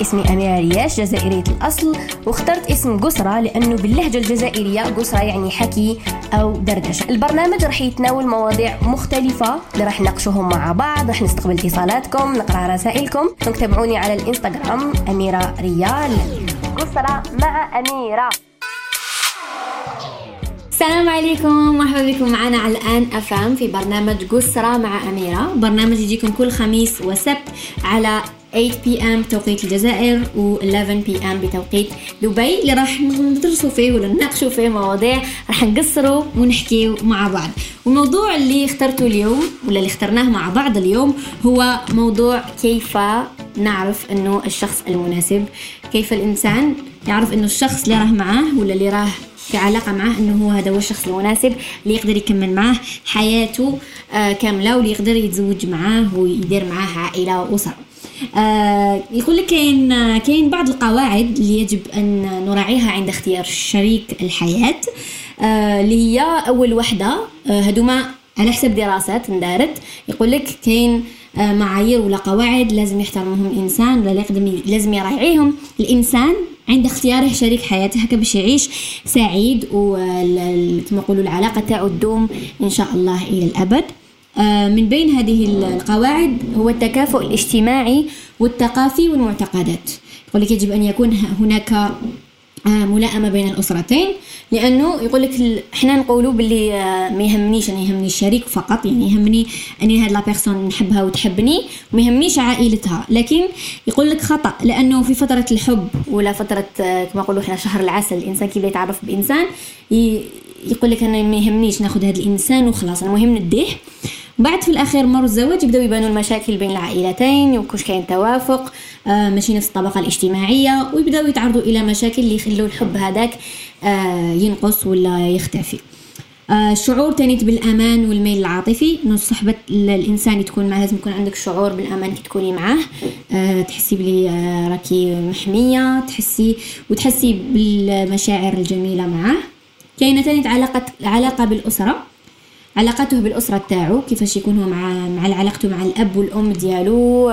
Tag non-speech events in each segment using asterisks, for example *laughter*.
اسمي أميرة رياش جزائرية الأصل واخترت اسم قسرة لأنه باللهجة الجزائرية قسرة يعني حكي أو دردشة. البرنامج راح يتناول مواضيع مختلفة اللي راح نناقشوهم مع بعض راح نستقبل اتصالاتكم نقرأ رسائلكم. تابعوني على الإنستغرام أميرة ريال. قسرة مع أميرة. السلام عليكم مرحبا بكم معنا على الآن أفام في برنامج قسرة مع أميرة. برنامج يجيكم كل خميس وسبت على 8 PM بتوقيت الجزائر و 11 PM بتوقيت دبي. اللي راح ندرسوا فيه ولا فيه مواضيع راح نقصروا ونحكي مع بعض. والموضوع اللي اخترته اليوم ولا اللي اخترناه مع بعض اليوم هو موضوع كيف نعرف إنه الشخص المناسب. كيف الإنسان يعرف إنه الشخص اللي راه معاه ولا اللي راه في علاقة معاه إنه هو هذا هو الشخص المناسب اللي يقدر يكمل معاه حياته آه كاملة واللي يقدر يتزوج معاه ويدير معاه عائلة وأسرة. آه يقول لك كاين كاين بعض القواعد اللي يجب أن نراعيها عند اختيار شريك الحياة. آه اللي هي أول وحدة آه هذوما على حسب دراسات اندارت. يقول لك كاين آه معايير ولا قواعد لازم يحترمهم الإنسان ولا لازم يراعيهم. الإنسان عند اختياره شريك حياته هكا باش يعيش سعيد وكما العلاقة تاعو تدوم إن شاء الله إلى الأبد. آه، من بين هذه القواعد هو التكافؤ الاجتماعي والثقافي والمعتقدات. يقول لك يجب أن يكون هناك آه، ملائمة بين الأسرتين لأنه يقول لك إحنا نقولوا باللي آه، ما يهمنيش أنا يهمني الشريك فقط يعني يهمني أني هاد لا بيرسون نحبها وتحبني وما يهمنيش عائلتها. لكن يقول لك خطأ لأنه في فترة الحب ولا فترة كما نقولوا إحنا شهر العسل الإنسان كي يتعرف بإنسان يقول لك أنا ما يهمنيش ناخذ هذا الإنسان وخلاص المهم نديه. بعد في الأخير مر الزواج يبداو يبانوا المشاكل بين العائلتين وكوش كاين توافق آه ماشي نفس الطبقة الاجتماعية ويبداو يتعرضوا إلى مشاكل اللي يخلوا الحب هذاك آه ينقص ولا يختفي. آه الشعور تاني بالأمان والميل العاطفي إنه صحبة الإنسان تكون معاه لازم يكون عندك شعور بالأمان كي تكوني معاه. آه تحسي بلي آه راكي محمية تحسي وتحسي بالمشاعر الجميلة معاه. كاينة تاني علاقه علاقة بالأسرة. علاقته بالأسرة تاعو كيفاش يكون هو مع مع علاقته مع الأب والأم ديالو.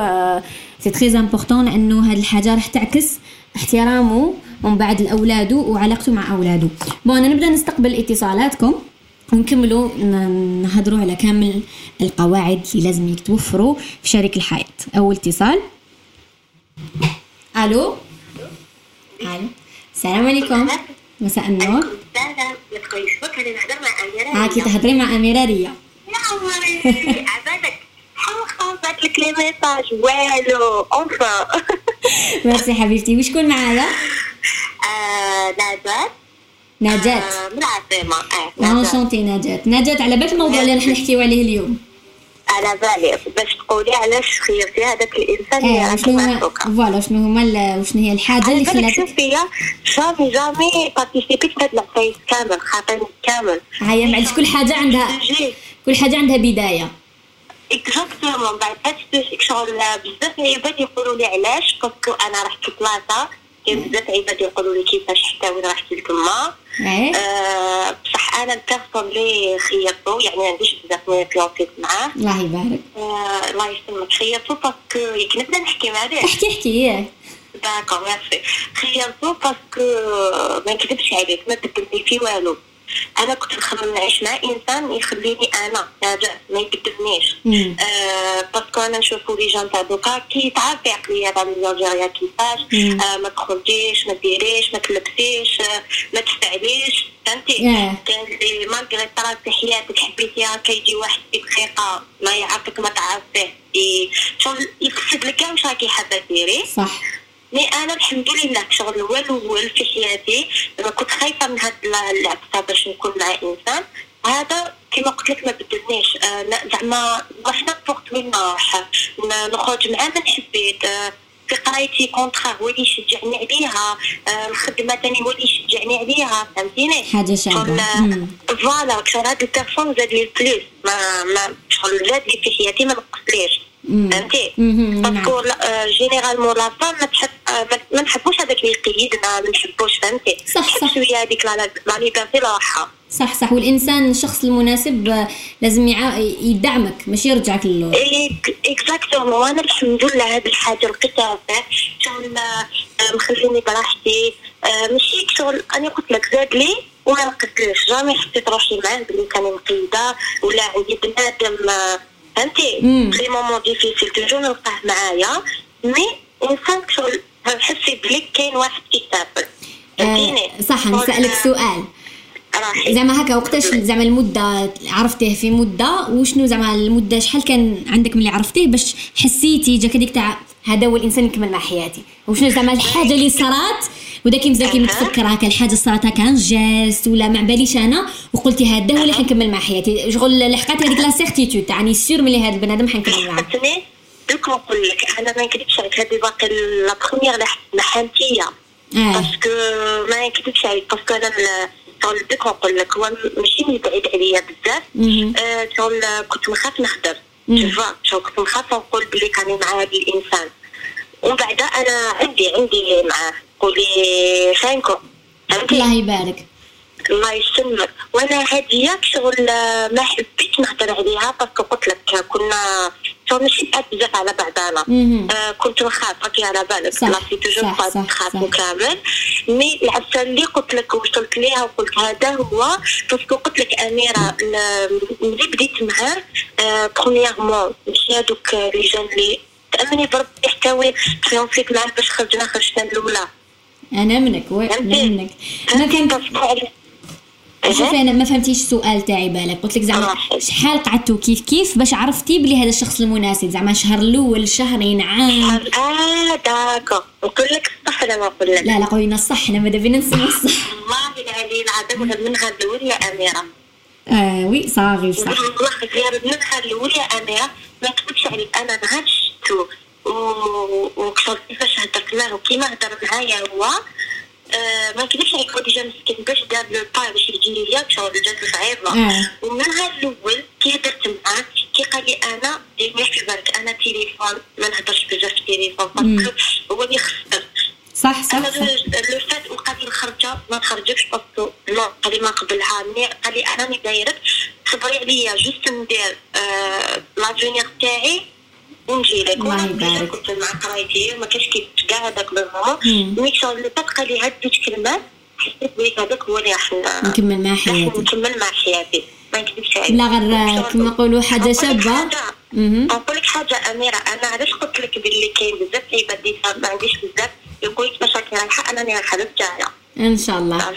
c'est très important لأنه هاد الحاجة راح تعكس احترامه من بعد لأولاده وعلاقته مع أولاده. bon أنا نبدأ نستقبل اتصالاتكم. ونكملوا نهضروا على كامل القواعد اللي لازم يتوفروا في شريك الحياة. أول اتصال. ألو؟ ألو. السلام عليكم. مساء النور. ها كي تهضري مع أميرة ريا. يا عمري عبالك خلصت لك les messages والو enfin merci حبيبتي. وشكون معايا؟ نجاة نجاة من العاصمة آه enchantée نجاة نجاة على بالك الموضوع اللي راح نحكيو عليه اليوم. على بالي باش تقولي علاش خيرتي هذاك الإنسان اللي آه شنو voilà شنو هما وشنو هي الحاجة اللي خلاتك شوفي jamais jamais بارتيسيبيت في هاد العفايس كامل خاطرني كامل. هيا معلش كل حاجة عندها كل حاجة عندها بداية. exactement بعد هاد شغل بزاف العباد يقولوا لي علاش parce que أنا رحت لبلاصه كاين بزاف عباد يقولوا لي كيفاش حتى وين رحتي لتما إيه. أنا ال personne اللي خيرتو يعني ما عنديش بزاف من بلونتيت معاه. الله يبارك. آه الله يسلمك. خيرتو parce que يمكن نبدأ نحكي معاه احكي احكي ياك d'accord merci خيرتو parce que ما نكذبش عليك ما بدلني في والو. أنا كنت نخمم نعيش مع إنسان يخليني أنا ناجح ما يبدلنيش آه parce que أنا نشوفو les jeunes تاع دوكا كي تعرفي عقليه تاع الجزائريه كيفاش؟ آه ما تخرجيش ما ديريش ما تلبسيش آه ما تفعليش فهمتي؟ كان لي مالغري طرات في حياتك حبيتيها كيجي واحد في دقيقة ما يعرفك ما تعرفيه شغل يقصد لك واش راكي حابة ديري؟ صح. مي أنا الحمد لله شغل هو الأول في حياتي. كنت خايفة من هاد العبسه باش نكون مع إنسان. هذا كما قلت لك ما بدلنيش آه زعما وإحنا وقت وين نروح نخرج مع من حبيت آه في قرايتي contraire هو اللي يشجعني عليها. آه الخدمة ثاني هو اللي يشجعني عليها. فهمتيني؟ حاجة شابه voilà شغل هاد ال personne زاد لي plus ما ما شغل زاد لي في حياتي ما نقصليش. فهمتي؟ parce que généralement la femme ما تحب ما نحبوش هذاك اللي يقيدنا ما نحبوش فهمتي؟ صح صح. شوية هذيك la liberté راحة. صح صح. والإنسان الشخص المناسب آه، لازم. يدعمك ماشي يرجعك للور exactement وأنا الحمد لله هذه الحاجة لقيتها شغل آه، مخليني براحتي. آه، ماشي شغل أنا قلت لك زاد لي وما نقصليش jamais حسيت روحي معاه بلي كان مقيده ولا عندي بنادم فهمتي في moments difficiles toujours نلقاه معايا mais انسان نحس بلي كاين واحد كيتابل فهمتيني؟ صح نسالك سؤال. زعما هكا وقتاش زعما المدة عرفتيه في مدة وشنو زعما المدة شحال كان عندك ملي عرفتيه باش حسيتي جاك هذيك تاع هذا هو الإنسان نكمل مع حياتي؟ وشنو زعما الحاجة اللي صرات وداك مزال كي متفكر هكا الحاجة صرات هكا geste ولا ما باليش أنا وقلتي هذا هو اللي حنكمل مع حياتي. شغل لحقت هذيك la certitude تاعي sûre بلي هذا البنادم حنكمل معاه. دوك نقول لك أنا ما نكذبش عليك هذه باقي la première لحمتيه parce que ما نكذبش عليك parce que أنا شغل بديك نقول لك هو ماشي من بعيد عليا بزاف. آه، شغل كنت نخاف نخدم شغل كنت نخاف نقول بلي كاني مع هذا الإنسان. ومن بعد أنا عندي عندي معاه. قولي خاينكم الله يبارك. الله يسلمك. وأنا هذه شغل ما حبيت نهضر عليها parce que قلت لك كنا شغل ماشي بزاف على بعضنا. آه كنت نخاف راكي على بالك. لا في toujours نخاف كامل. mais العفسه اللي قلت لك وصلت ليها وقلت هذا هو باسكو قلت لك أميرة ملي بديت معاه آه برومييرمون ماشي هذوك لي جون اللي تأمني بربي يحتوي تريونفيك معاه باش خرجنا خرجنا الاولى أنا منك وي أنا منك؟ ما كان شوفي أنا ما فهمتيش السؤال تاعي بالك. قلت لك زعما شحال قعدتوا كيف كيف باش عرفتي بلي هذا الشخص المناسب؟ زعما شهر الأول شهرين عام. آه داكو نقول لك الصح ولا ما نقول لك؟ لا لا قولي الصح. أنا ماذا بينا نسمع الصح. والله العلي العظيم من غير الأول يا أميرة. آه oui صافي صح. والله غير من غير الأول يا أميرة. ما تقولش عليك أنا نهار شفتو. وكثر كيفاش هدرت معاه وكيما هدر معايا هو آه، ما نكذبش عليك هو déjà مسكين باش دار le pas باش يجي ليا شغل جات صعيبة. ومن نهار الأول كي هدرت معاه كي قال لي أنا ما في بالك أنا تليفون ما نهضرش بزاف في التليفون parce que هو اللي خسر. صح صح أنا le fait وقال لي الخرجة ما تخرجكش parce que non قال لي ما قبلها. mais قال لي أنا mais دايرك صبري عليا juste ندير آه l'avenir تاعي ونجي لك يبارك. كنت مع قرايتي ما كاينش كي كاع هذاك le moment mais شغل اللي تبقى لي هاد جوج كلمات حسيت بلي هذاك هو اللي راح نكمل مع حياتي. نكمل مع حياتي. ما نكذبش عليك لا غير كما نقولوا حاجة شابة. نقول لك حاجة أميرة. أنا علاش قلت لك باللي كاين بزاف؟ عباد اللي ما عنديش بزاف. يقول لك باش راكي رايحة أنا رايحة للجايه إن شاء الله.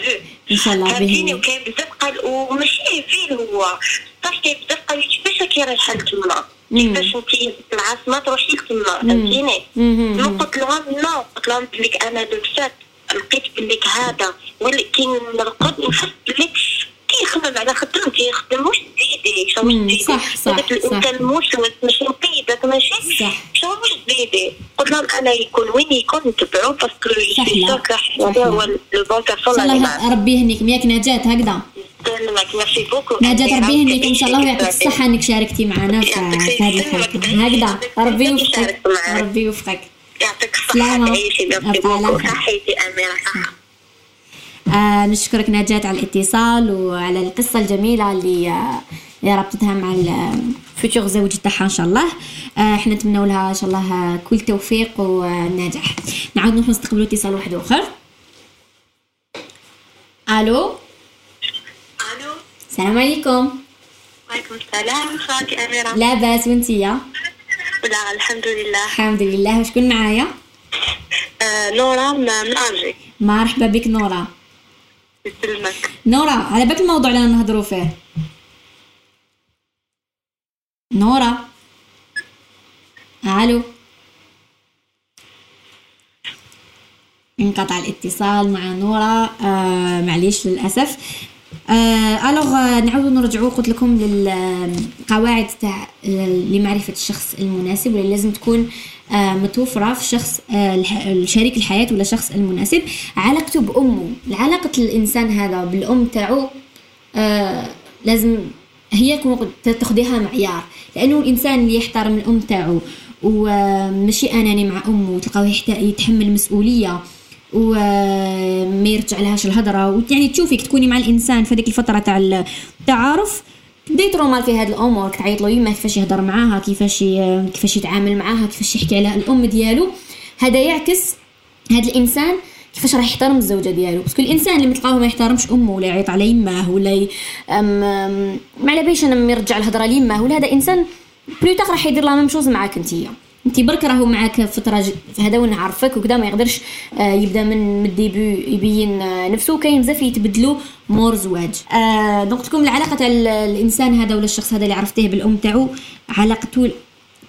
إن شاء الله فهمتيني وكاين بزاف قال وماشي فين هو؟ بزاف قال لي كيفاش راكي رايحه لتما كيفاش انت العاصمة تروحي لتما فهمتيني؟ ما قلت لهم non قلت لهم بليك أنا le fait لقيت بليك هذا ولكن نرقد نحس بليك كيخدم على خدمتي يخدم واش تزيدي شو تزيدي صح صح هذاك الانسان موسوس ماشي مقيدك ماشي؟ صح. شو واش تزيدي قلت لهم أنا يكون وين يكون نتبعو parce que je suis sûre هذا هو la bonne personne الله ربي يهنيك. مياك نجاة هكذا. نجاة ربي يهنيك. إن شاء الله ويعطيك الصحة إنك شاركتي معنا في هذه الحلقة. هكذا. ربي يوفقك. ربي يوفقك. يعطيك الصحة تعيشي صحيتي أميرة. آه نشكرك نجاة على الاتصال وعلى القصة الجميلة اللي آه ربطتها مع الفوتور زوج تاعها إن شاء الله. آه إحنا نتمنوا لها إن شاء الله كل توفيق ونجاح. نعاود نروح نستقبلوا اتصال واحد آخر. ألو؟ ألو؟ السلام عليكم. وعليكم السلام خاك أميرة. لاباس وانتيا لا الحمد لله. الحمد لله. وشكون معايا؟ آه نورا من الجي مرحبا بك نورا. يسلمك نورا على بالك الموضوع اللي نهضروا فيه. نورا. ألو. انقطع الاتصال مع نورا. آه معليش للأسف. آه ألوغ نعاودو نرجعو قلت لكم للقواعد تاع لمعرفة الشخص المناسب واللي لازم تكون آه متوفرة في شخص آه شريك الحياة ولا شخص المناسب. علاقته بأمه. علاقه الإنسان هذا بالأم تاعو آه لازم هي تاخذيها معيار. لأنه الإنسان اللي يحترم الأم تاعو وماشي أناني مع أمه وتلقاوه يتحمل مسؤولية وما يرجع لهاش الهضره يعني تشوفيك تكوني مع الإنسان في هذيك الفترة تاع التعارف تبداي ترومال في هذه الأمور تعيط له يما كيفاش يهضر معاها كيفاش كيفاش يتعامل معاها كيفاش يحكي على الأم ديالو. هذا يعكس هذا الإنسان كيفاش راح يحترم الزوجة ديالو. parce que الإنسان اللي متلقاه ما يحترمش أمه ولا يعيط على يماه ولا ي... أم... ما على باليش أنا يرجع الهضرة ليماه ولا هذا إنسان plus tard راح يدير la même chose معاك أنتيا. انت برك راهو معاك فتره هذا وين عرفك وكذا ما يقدرش آه، يبدا من ال début يبين آه، نفسه كاين بزاف يتبدلوا مور زواج. آه donc تكون العلاقة تاع الإنسان هذا ولا الشخص هذا اللي عرفتيه بالأم تاعو علاقته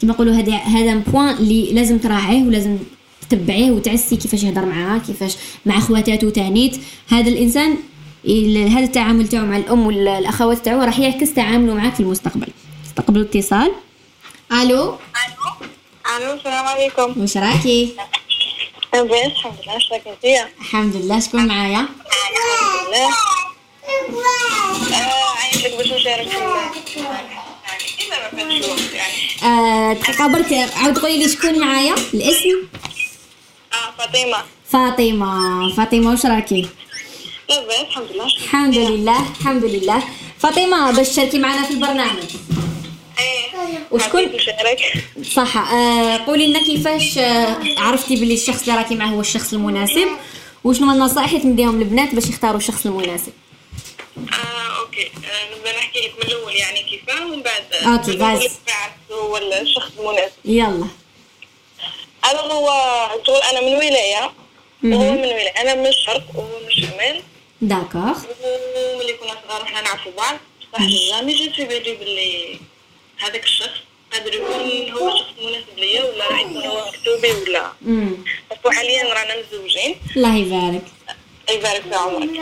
كما نقولوا هذا هذا بوين اللي لازم تراعيه ولازم تتبعيه وتعسي كيفاش يهضر معاه كيفاش مع خواتاتو تانيت. هذا الإنسان هذا التعامل تاعو مع الأم والاخوات تاعو راح يعكس تعامله معاك في المستقبل. استقبلوا اتصال. ألو؟ ألو؟ السلام عليكم واش راكي لاباس الحمد لله اش راك انتيا الحمد لله شكون معايا الحمد لله عيط لك باش نشارك تقابلت عاود قولي لي شكون معايا الاسم آه فاطمه فاطمه فاطمه واش راكي لاباس الحمد لله الحمد لله الحمد لله فاطمه باش تشاركي معنا في البرنامج وشكون صح. آه قولي لنا كيفاش آه عرفتي بلي الشخص اللي راكي معاه هو الشخص المناسب وشنو النصائح اللي تنديهم للبنات باش يختاروا الشخص المناسب؟ آه، OK. آه، نبدأ نحكي لك من الأول يعني كيفاه ومن بعد OK باز هو الشخص المناسب. يلا. أنا هو تقول أنا من ولاية وهو من ولاية. أنا من الشرق وهو من الشمال d'accord. وملي كنا صغار حنا نعرفوا بعض. صح jamais جيت في بالي بلي هذاك الشخص قادر يكون هو الشخص المناسب ليا ولا راح يكون هو مكتوبي ولا؟ parce que حاليا رانا مزوجين الله يبارك. يبارك في عمرك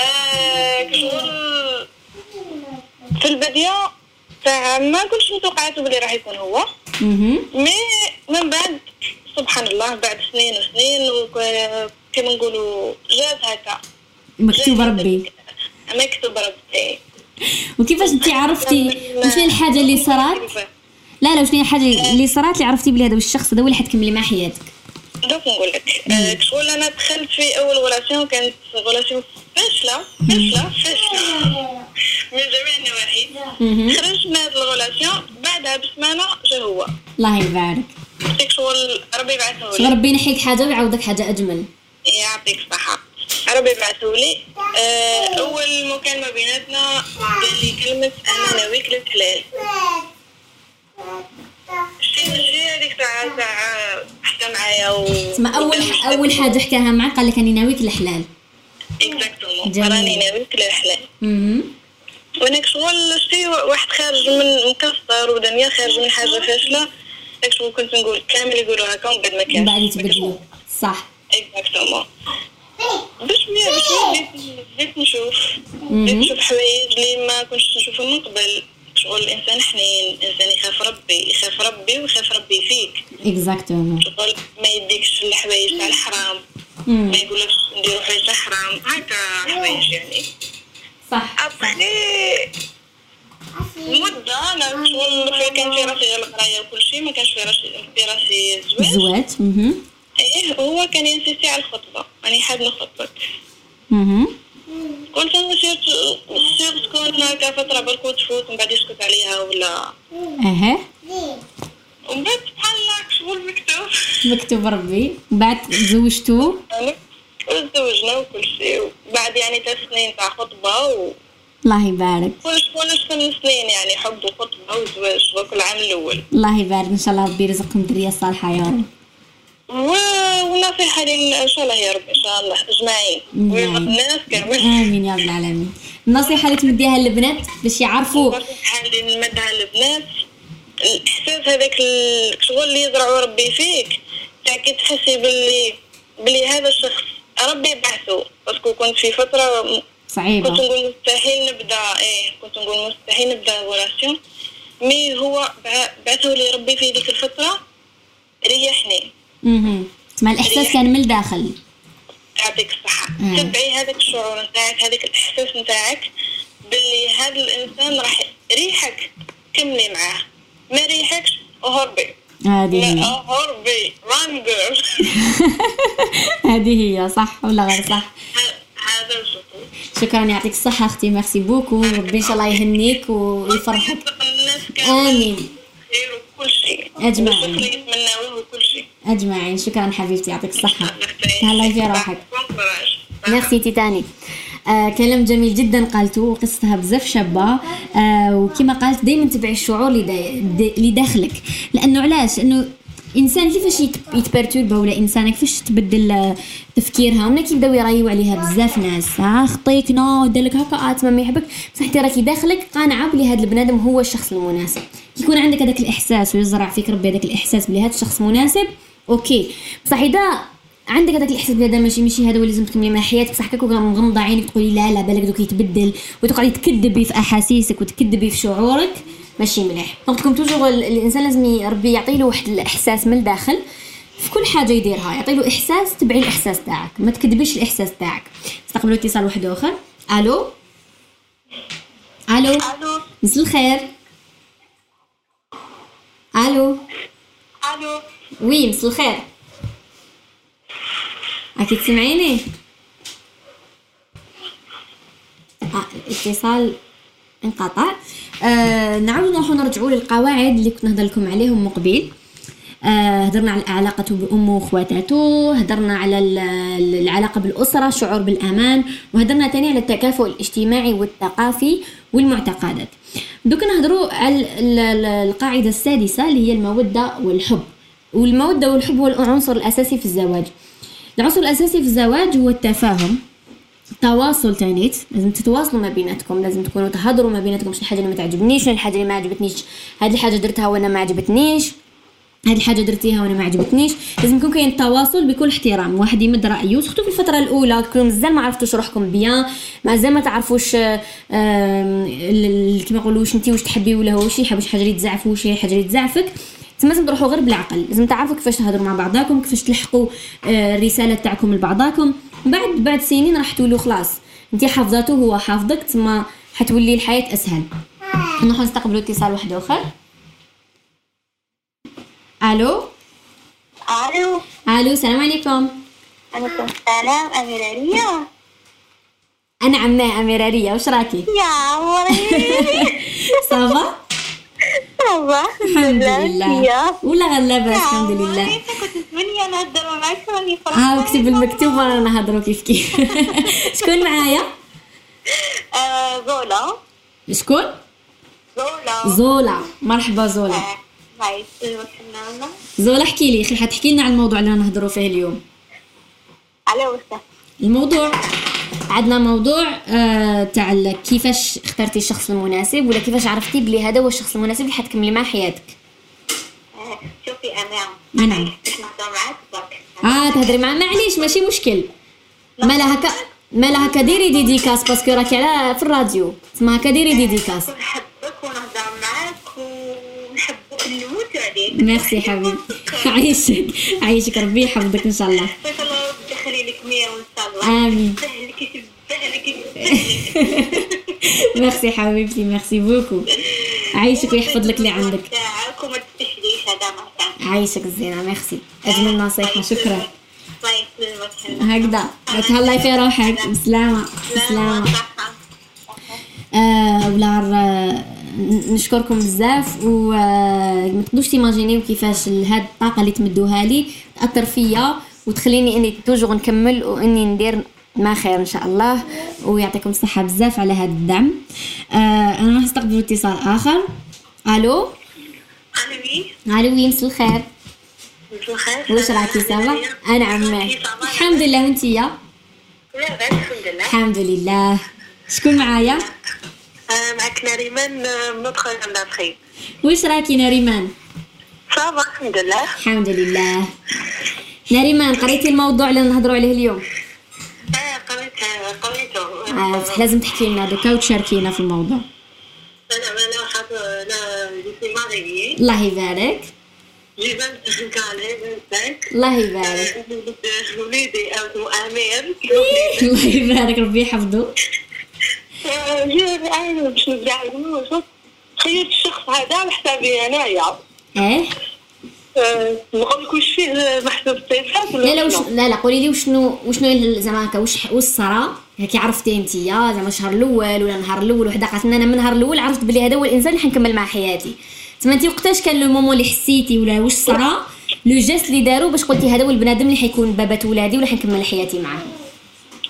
آه كشغل في البداية تاع ما كنتش متوقعات بلي راح يكون هو. mais من بعد سبحان الله بعد سنين وسنين وكما نقولوا جات هكا. مكتوب ربي. مكتوب ربي. وكيفاش انت عرفتي *laughs* وشنو الحاجة اللي صرات؟ لا لا وشنو الحاجة اللي صرات اللي عرفتي بلي هذا الشخص هذا هو اللي حتكملي معاه حياتك؟ دوك نقول لك. آه، شغل أنا دخلت في أول relation كانت relation فاشلة فاشلة فاشلة. *laughs* من جميع النواحي. خرجت من هذه ال relation بعدها بسمانة جا هو؟ الله يبارك. شغل ربي بعثه لي ربي ينحيك حاجة ويعوضك حاجة أجمل. يعطيك الصحة. ربي بعثه لي آه، أول مكالمه بيناتنا قال لي كلمة أنا ناويك للحلال تسمى أول أول حاجة حكاها معك قال لك أني ناويك الحلال exactement راني ناويك للحلال. وأنا شغل شتي واحد خارج من مكسر ودنيا خارج من حاجة فاشلة. داك شغل كنت نقول كامل يقولوا هكا ومن بعد ما كانش بعد يتبدلوا. صح. exactement بشويه بشويه بديت نشوف. بديت نشوف حوايج اللي ما كنتش نشوفهم من قبل. شغل الإنسان حنين. الإنسان يخاف ربي. يخاف ربي ويخاف ربي فيك. exactement شغل ما يديكش الحوايج تاع الحرام. ما يقولكش نديرو حوايج حرام. هكا حوايج يعني. صح. ابخي مدة. أنا شغل كان في راسي القراية وكل شيء. ما كانش في راسي في راسي الزواج زواج. إيه هو كان ينسيسي على الخطبة راني حاب نخطبك أنا سيرت سير تكون هكا فترة بركو تفوت من بعد يسكت عليها ولا؟ أها. ومن بعد سبحان الله شغل مكتوب مكتوب ربي. بعد تزوجتو وتزوجنا وكل شيء بعد يعني ثلاث سنين تاع خطبة و الله يبارك. كلش كلش ثمان سنين يعني حب وخطبة وزواج وكل العام الأول. الله يبارك. إن شاء الله ربي يرزقكم ذرية صالحة يا رب. لي إن شاء الله يا رب إن شاء الله الناس كامل آمين يا رب العالمين. النصيحة اللي تمديها للبنات باش يعرفوا. النصيحة اللي نمدها للبنات الإحساس هذاك الشغل اللي يزرعوا ربي فيك تاع كي تحسي باللي باللي هذا الشخص ربي بعثه parce que كنت في فترة صعيبة. كنت نقول مستحيل نبدأ إيه كنت نقول مستحيل نبدأ relation mais هو بعثه لي ربي في ذيك الفترة ريحني. أها تسمى الإحساس كان من الداخل. يعطيك الصحة. تبعي هذاك الشعور نتاعك هذاك الإحساس نتاعك باللي هذا الإنسان راح يريحك. كملي معاه. ما ريحكش هربي. هذه هي. هربي. ندير *laughs* هذه هي صح ولا غير صح؟ هذا شكرا يعطيك الصحة أختي. ميرسي بوكو ربي إن شاء الله يهنيك ويفرحك. آمين. خير وكل شيء. شيء. أجمعين. شكرا حبيبتي يعطيك الصحة. تهلاي في روحك. ميرسي تيتاني آه كلام جميل جدا قالته وقصتها بزاف شابة. آه وكما قالت دايما تبعي الشعور اللي دا- دا- اللي داخلك لأنه علاش؟ إنه إنسان كيفاش يت- يتبرتوربا ولا إنسانة؟ كيفاش تبدل آه، تفكيرها ومن كيبداو يرايو عليها بزاف ناس. ها خطيك نو دالك هكا ات ما يحبك. بصح انت راكي داخلك قانعة بلي هذا البنادم هو الشخص المناسب. يكون عندك هذاك الإحساس ويزرع فيك ربي هذاك الإحساس بلي هذا الشخص مناسب OK. بصح إذا عندك هذاك الإحساس بلي هذا ماشي ماشي هذا هو اللي لازم تكملي مع حياتك بصح هكاك مغمضة عينك تقولي لا لا بالك دوك يتبدل وتقعدي تكذبي في أحاسيسك وتكذبي في شعورك. ماشي مليح. donc comme toujours ال- الإنسان لازم ربي يعطي له واحد الإحساس من الداخل في كل حاجة يديرها. يعطي له إحساس تبعي الإحساس تاعك. ما تكذبيش الإحساس تاعك. استقبلوا اتصال واحد آخر. ألو؟ ألو؟ مساء الخير. ألو؟ ألو. وي مساء الخير. أكيد تسمعيني آه الاتصال انقطع. آه نعاود نروحو نرجعوا للقواعد اللي كنت نهضر لكم عليهم من قبيل. آه هضرنا على العلاقة بأمه وخواتاته هضرنا على ال- ال- العلاقة بالأسرة الشعور بالأمان وهضرنا تاني على التكافؤ الاجتماعي والثقافي والمعتقدات. دوك نهضروا على ال- ال- القاعدة السادسة اللي هي المودة والحب. والمودة والحب هو العنصر الأساسي في الزواج. العنصر الأساسي في الزواج هو التفاهم. تواصل تانيت لازم تتواصلوا ما بيناتكم لازم تكونوا تهضروا ما بيناتكم شنو الحاجة اللي ما تعجبنيش شنو الحاجة اللي ما عجبتنيش هذه الحاجة درتها وأنا ما عجبتنيش هذه الحاجة درتيها وأنا ما عجبتنيش. لازم يكون كاين تواصل بكل احترام واحد يمد رأيه surtout في الفترة الأولى كنتو مازال ما عرفتوش روحكم bien مازال ما تعرفوش كيما يقولوا واش انت واش تحبي ولا هو واش حاجة اللي تزعف واش حاجة اللي تزعفك. تما لازم تروحوا غير بالعقل لازم تعرفوا كيفاش تهضروا مع بعضاكم كيفاش تلحقوا آه، الرسالة تاعكم لبعضاكم. بعد بعد سنين راح تولوا خلاص انت حافظاته هو حافظك تما حتولي الحياة أسهل. نروحوا نستقبلوا اتصال واحد آخر. ألو؟ ألو؟ ألو السلام عليكم. عليكم السلام أميرة ريا. أنا عماه أميرة ريا واش راكي؟ يا عمري *laughs* صافا؟ صباح الحمد لله. ولا غير لاباس الحمد لله. كنت نتمنى نهضر معاك راني ها اكتب المكتوب وأنا نهضروا كيف كيف. *laughs* شكون معايا؟ آه، زولا. شكون؟ زولا. زولا. مرحبا زولا. آه، زولا احكي لي أخي حتحكي لنا عن الموضوع اللي نهضروا فيه اليوم. على وسط الموضوع عندنا موضوع آه تاع كيفاش اخترتي الشخص المناسب ولا كيفاش عرفتي بلي هذا هو الشخص المناسب اللي حتكملي معاه حياتك؟ آه، شوفي أنا برك. آه تهضري معاه معليش ماشي مشكل. مالا هكا مالا هكا ديري dédicace parce que راكي على في الراديو. تسمى هكا ديري dédicace. نحبك ونهضر معاك ونحبك نموت عليك. ميرسي حبيبي. *laughs* عايشك عايشك ربي يحفظك إن شاء الله يخلي لك مية وإن شاء الله. آمين. سهلك يسبهلك يسبهلك ميرسي حبيبتي merci beaucoup. عايشك ويحفظ لك اللي عندك. هذا عايشك الزينه ميرسي. أجمل نصيحة شكرا. الله يسلمك هكذا. تهلاي في روحك. بسلامة بسلامة. آه ولا آه، نشكركم بزاف. وما تقدروش t'imaginيو كيفاش هاد الطاقة اللي تمدوها لي تأثر فيا. وتخليني إني toujours نكمل وإني ندير ما خير إن شاء الله. ويعطيكم الصحة بزاف على هذا الدعم. آه أنا راح نستقبل اتصال آخر. ألو؟ ألو oui. مساء الخير. مساء الخير. واش راكي؟ ça va؟ أنا عماه الحمد لله وانتيا بس الحمد لله. الحمد لله. شكون معايا؟ آه، معك نريمان آه، ندخل عند واش راكي نريمان صافا الحمد لله. الحمد لله. نريمان قريتي الموضوع اللي نهضروا عليه اليوم؟ آه قريت قريته. آه لازم تحكي لنا دوكا وتشاركينا في الموضوع. أنا أنا حاط أنا جيتي ماريي. الله يبارك. الله يبارك. وليدي اسمه أمير. *laughs* الله يبارك ربي يحفظه. جيت أنا باش شوف خيرت الشخص هذا على حسابي أنايا. إيه؟ آه، نقول لك واش فيه محسوب الصفات لا لا وش لا لا قولي لي وشنو وشنو زعما هكا واش واش صرا؟ كي عرفتي انت يا زعما الشهر الأول ولا النهار الأول وحدة قالت لنا أنا من النهار الأول عرفت بلي هذا هو الإنسان اللي حنكمل معاه حياتي. تما انت وقتاش كان لو مومون اللي حسيتي ولا واش صرا؟ لو جيست اللي داروا باش قلتي هذا هو البنادم اللي حيكون بابات ولادي ولا حنكمل حياتي معاه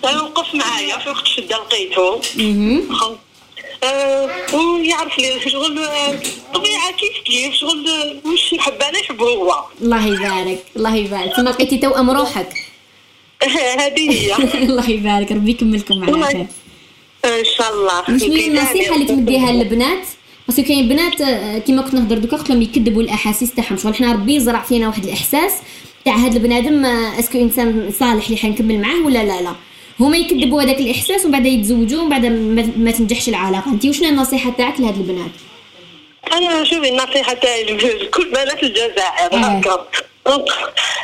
أنا وقف معايا في وقت الشدة لقيته. آه، ويعرف لي شغل آه، طبيعة كيف كيف شغل آه، واش نحب أنا يحب هو. الله يبارك الله يبارك. تما لقيتي توأم روحك. *laughs* هذه هي. *laughs* الله يبارك ربي يكملكم على خير. إن شاء الله. شنو هي النصيحة اللي تمديها للبنات؟ parce que كاين بنات كيما كنت نهضر دوكا قلت لهم يكذبوا الأحاسيس تاعهم. شغل حنا ربي زرع فينا واحد الإحساس تاع هذا البنادم est-ce que إنسان صالح اللي حنكمل معاه ولا لا لا. هما يكذبوا هذاك الإحساس ومن بعد يتزوجوا ومن بعد ما- تنجحش العلاقة. انت وشنو النصيحة تاعك لهاد البنات؟ أنا شوفي النصيحة تاعي لكل بنات الجزائر آه. هكا.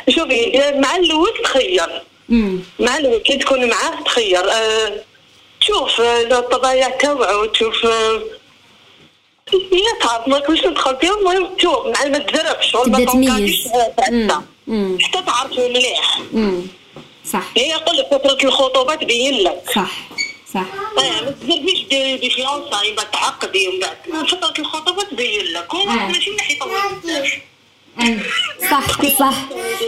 شوفي مع الأول تخير. مع الأول كي تكون معاه تخير. تشوف الطبايع تاوعو تشوف آه، هي تعرف ما كلش تدخل فيهم المهم تشوف مع ما تزربش شغل ما تبدا تميز. حتى. تعرفوا مليح. صح. هي يقول لك فترة الخطوبه تبين لك. صح صح. آه ما تزربيش دي فيونساي بعد تعقدي ومن بعد. فترة الخطوبه تبين لك. هو آه. ماشي من بزاف أي. صح صح.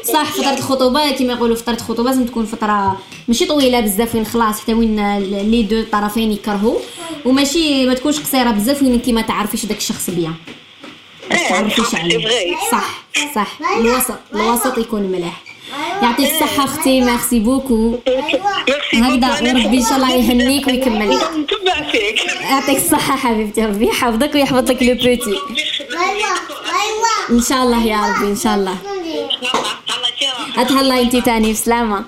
صح فترة الخطوبة كما يقولوا فترة الخطوبة لازم تكون فترة ماشي طويلة بزاف وين خلاص حتى وين les deux الطرفين يكرهوا. وماشي ما تكونش قصيرة بزاف وين انت ما تعرفيش داك الشخص bien ما آه تعرفيش عليه. صح صح. الوسط الوسط يكون مليح. يعطيك الصحة أختي. merci beaucoup هكذا وربي ان شاء الله يهنيك ويكمل لك نتبع *laughs* فيك. يعطيك الصحة حبيبتي ربي يحفظك ويحفظ لك le petit إن شاء الله يا ربي إن شاء الله. اتهلا انت تاني بسلامة.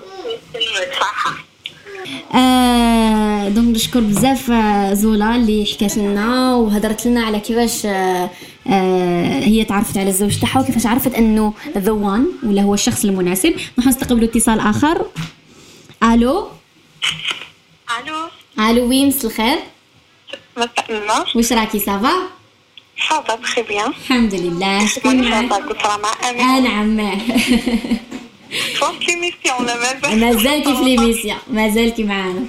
آه donc نشكر بزاف آه، زولا اللي حكات لنا وهضرت لنا على كيفاش آه هي تعرفت على الزوج تاعها وكيفاش عرفت انه the one ولا هو الشخص المناسب. نروح نستقبلوا اتصال آخر. ألو؟ ألو؟ ألو oui مسا الخير. مساء النور. واش راكي ça va ça va très bien الحمد لله. شكون معاك كنت راه *laughs* مازال مازالكي في l'émission مازالكي معانا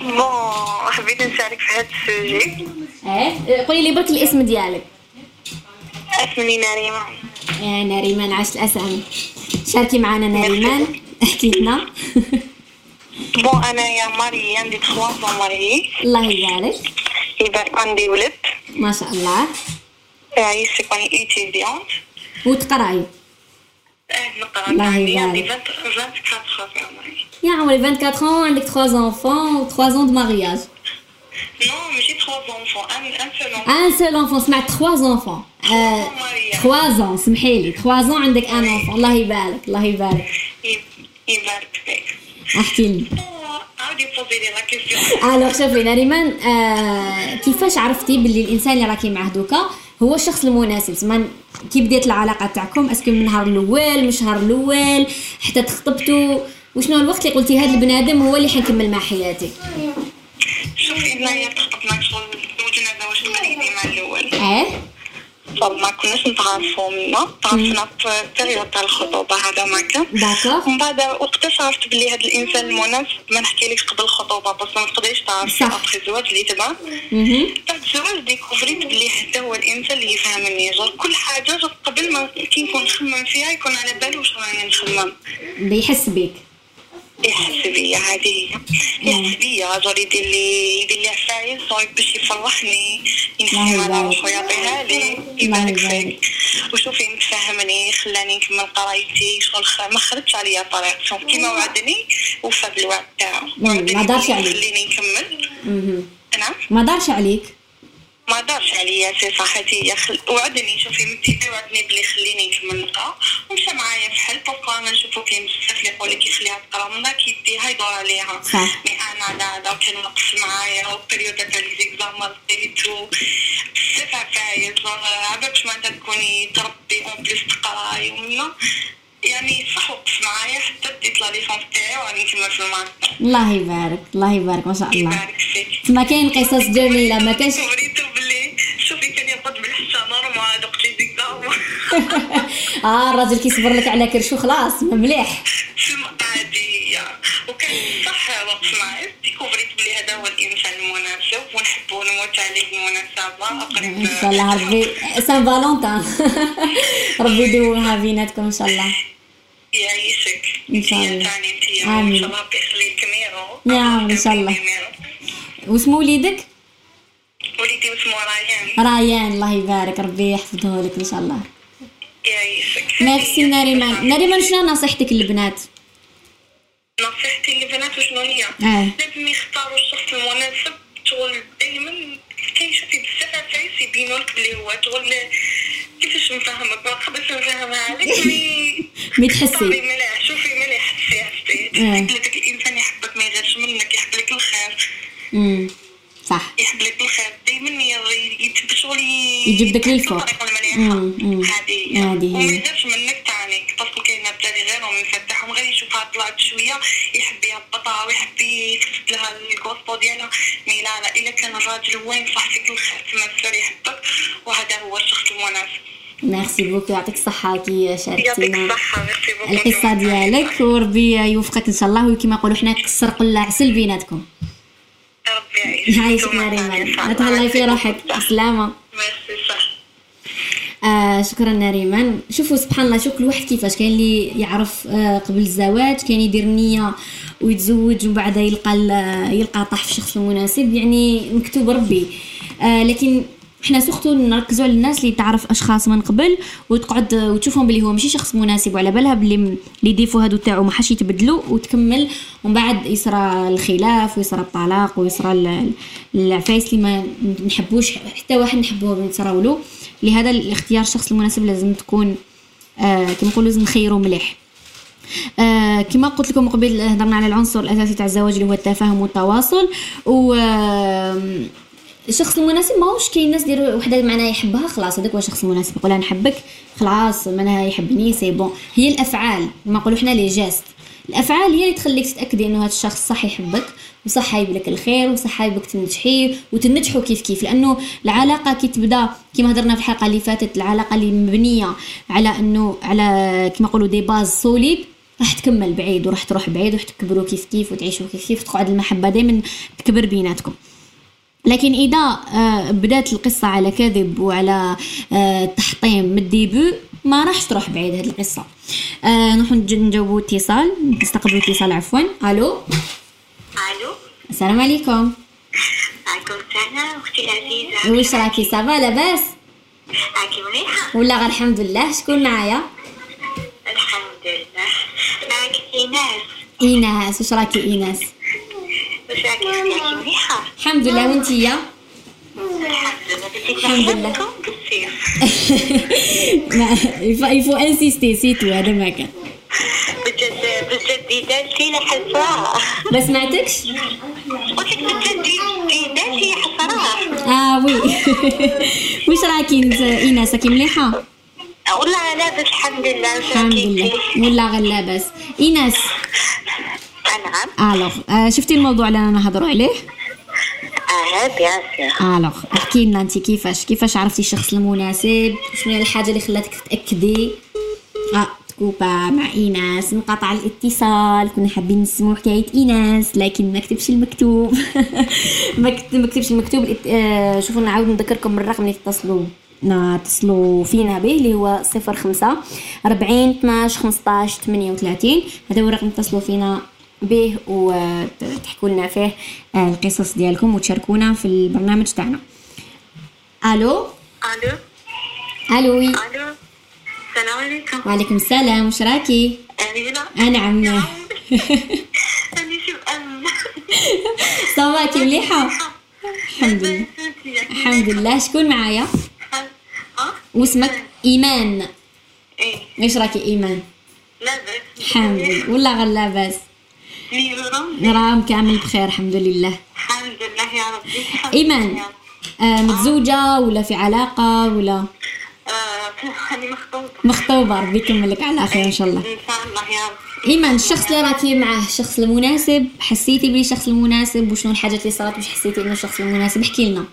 bon حبيت نشارك في هذا ال sujet آه قولي لي برك الاسم ديالك. اسمي نريمة يا نريمان عاش الأسامي. شاركي معنا نريمان أحكي لنا. *laughs* bon أنا يا mariée عندي 3 ans mariée. الله يبارك يبقى عندي ولد ما شاء الله. عايش كوني étudiante وتقراي. نقرا الله عندي عندي يبارك. 24 خاص يا ماري يا عمري 24 ans عندك 3 enfants و 3 ans de mariage. non ماشي 3 enfants un un seul un seul enfant سمعت 3 enfants. آه 3 ans سمحي لي 3 ans عندك un enfant. الله يبارك الله يبارك يبارك فيك احكي لي عاودي posé لي la question alors شوفي نريمان آه كيفاش عرفتي باللي الانسان اللي راكي معاه دوكا هو الشخص المناسب. زعما كي بدات العلاقة تاعكم est-ce que من النهار الأول من الشهر الأول حتى تخطبتوا وشنو الوقت اللي قلتي هذا البنادم هو اللي حنكمل مع حياتي شوفي هنايا تخطبنا شغل تزوجنا زواج الأول. آه؟ صاب ما كناش نتعرفوا تعرفنا في ال période تاع الخطوبة هذا ما كان ومن بعد وقتاش عرفت بلي هذا الإنسان المناسب ما نحكي لكش قبل الخطوبه بس ما تقدريش تعرفي. ابخي الزواج اللي تبع. بعد الزواج découvr يت بلي هذا هو الإنسان اللي يفهمني جور كل حاجة جور قبل ما كي نكون نخمم فيها يكون على بالي واش راني نخمم. بيحس بك يحس بيا عادي يحس بيا جور يدير لي يدير لي عفايس جور باش يفرحني. الله على. روحو يعطيها لي يبارك. فيك. وشوفي متفهمني خلاني نكمل قرايتي. شغل ما خرجش عليا طريقته كيما وعدني وفى بالوعد تاعو ما دارش عليك. يخليني نكمل. نعم؟ ما دارش عليك. ما دارش عليا سي صحتي خل... وعدني شوفي متيتي وعدني بلي خليني نكمل نقرا ومشى معايا في حل beaucoup أنا نشوفو كاين بزاف اللي يقول لك يخليها تقرا. من داك يديها يدور عليها. mais أنا لا لا كان وقف معايا وال période تاع les examens لقيتو بزاف عفايس عبا باش ما تكوني تربي en plus تقراي ومنا يعني صح وقف معايا حتى بديت la licence تاعي وراني نكمل في الماستر الله يبارك الله يبارك ما شاء الله. يبارك فيك. ما كاين قصص جميلة ما كانش *laughs* وريتو بلي. شوفي كان يقعد بالحشا normal دوقتي examens آه الراجل كيصبر لك على كرشو خلاص مليح. في عادية وكان صح وقت معي découvr يت بلي هذا هو الإنسان المناسب ونحبو نموت عليه المناسبة قريب. إن شاء الله ربي Saint-Valentin *laughs* ربي يدومها بيناتكم إن شاء الله. يعيشك شاء الله. إن شاء الله ربي يخليك ميرو يا إن شاء الله. واسمو وليدك وليدي اسمه ريان ريان الله يبارك ربي يحفظه لك إن شاء الله يعيشك ميرسي ناريمان ناريمان شنو نصيحتك للبنات نصيحتي للبنات شنو هي؟ آه. لازم يختاروا الشخص المناسب شغل دائما كاين شوفي بزاف عفايس يبينوا لك بلي هو شغل كيفاش نفهمك؟ ما نقدرش نفهمها عليك *laughs* mais تحسي. مليح شوفي مليح حسي عرفتي. تحسي الإنسان يحبك ما يغيرش منك يحب لك الخير. امم صح. يحب لك الخير. دائما يجيب شغل يجيب لك للفوق. الطريقة المليحه. هذه وما. يغيرش منك تاني parce que كاين بلادي غيرهم يفتحهم غير يشوفها طلعت شوية يحب يهبطها ويحب يفسد لها الكوسبو ديالها. mais لا لا إلا كان الراجل وين صاحبك الخير تما السر يحبك. وهذا هو الشخص المناسب. merci beaucoup يعطيك الصحة. كي شاركتينا القصة ديالك وربي يوفقك إن شاء الله. وكما نقولوا حنا كسر قلة عسل بيناتكم. ربي يعيشك معايا. تهلاي في روحك. سلامة ميرسي صح آه شكرا ناريمان شوفوا سبحان الله شوف كل واحد كيفاش. كاين اللي يعرف آه قبل الزواج كاين يدير نية ويتزوج ومن بعد يلقى يلقى طاح في الشخص المناسب يعني مكتوب ربي. آه لكن حنا surtout نركزوا على الناس اللي تعرف أشخاص من قبل وتقعد وتشوفهم بلي هو ماشي شخص مناسب وعلى بالها بلي les défauts هادو تاعو ما حاش يتبدلوا وتكمل. ومن بعد يصرى الخلاف ويصرى الطلاق ويصرى ال- العفايس اللي ما نحبوش حتى واحد نحبوه نتراولو لهذا الاختيار الشخص المناسب لازم تكون آه كما نقولوا لازم نخيروا مليح. آه كما قلت لكم قبل هضرنا على العنصر الأساسي تاع الزواج اللي هو التفاهم والتواصل. و آم، الشخص المناسب ماهوش كاين ناس ديروا وحدة معناها يحبها خلاص هذاك هو الشخص المناسب يقول أنا نحبك خلاص معناها يحبني c'est bon. هي الأفعال ما نقولوا حنا les gestes الأفعال هي اللي تخليك تتأكدي إنه هذا الشخص صح يحبك وصح يجيب لك الخير وصح يبك تنجحي وتنجحوا كيف كيف. لأنه العلاقة كي تبدا كما هضرنا في الحلقة اللي فاتت العلاقة اللي مبنية على إنه على كما نقولوا des bases solides راح تكمل بعيد وراح تروح بعيد وراح تكبروا كيف كيف وتعيشوا كيف كيف تقعد المحبة دائما تكبر بيناتكم. لكن إذا آه، بدأت القصة على كذب وعلى آه، تحطيم من ال début ما راحش تروح بعيد هذه القصة. آه نروح نج- نجاوبوا اتصال. نستقبلوا اتصال عفوا. ألو؟ ألو؟ السلام عليكم. عليكم السلام أختي العزيزه واش راكي؟ ça va لاباس؟ راكي مليحة؟ ولا غير الحمد لله. شكون معايا؟ الحمد لله. معك إيناس. إيناس. واش راكي إيناس؟ مليحه الحمد لله وانتيا الحمد لله. il faut insister c'est tout هذا ما كان بجد بجد ديداتي لحسرة ما سمعتكش؟ قلت لك بجد ديداتي حسرة آه oui. *laughs* واش راكي انت ايناس راكي مليحة؟ والله لابس الحمد لله الحمد لله؟ ولا غير لاباس إيناس؟ نعم. alors آه شفتي الموضوع اللي أنا نهضروا عليه؟ آه bien sûr alors احكي لنا انت كيفاش كيفاش عرفتي الشخص المناسب؟ شنو هي الحاجة اللي خلاتك تاكدي آه تكوبا مع ايناس انقطع الاتصال كنا حابين نسمعوا حكاية ايناس لكن ما كتبش المكتوب. *laughs* ما كت- ما كتبش المكتوب. آه، شوفوا نعاود نذكركم الرقم اللي تتصلوا نا- تصلوا فينا به اللي هو صفر خمسة أربعين 12 15 38 هذا هو الرقم تتصلوا فينا. به وتحكوا لنا فيه آه، القصص ديالكم وتشاركونا في البرنامج تاعنا. ألو؟ ألو؟ ألو oui. ألو؟ السلام عليكم. وعليكم السلام وش راكي؟ أمينة؟ نعم أنا *laughs* أم؟ مليحة؟ الحمد لله. الحمد لله. شكون معايا؟ واسمك إيمان. إيه. إيش راكي إيمان؟ لابس الحمد لله. والله غير لاباس. نيرو راهم كامل بخير الحمد لله. الحمد لله يا ربي إيمان. آه متزوجة ولا في علاقة ولا؟ آه، أنا مخطوبة. مخطوبة ربي يكملك على خير إن شاء الله. إن شاء الله يا رب. إيمان الشخص اللي راكي معاه الشخص المناسب حسيتي بلي الشخص المناسب؟ وشنو الحاجات اللي صارت؟ باش حسيتي إنه الشخص المناسب؟ احكي لنا.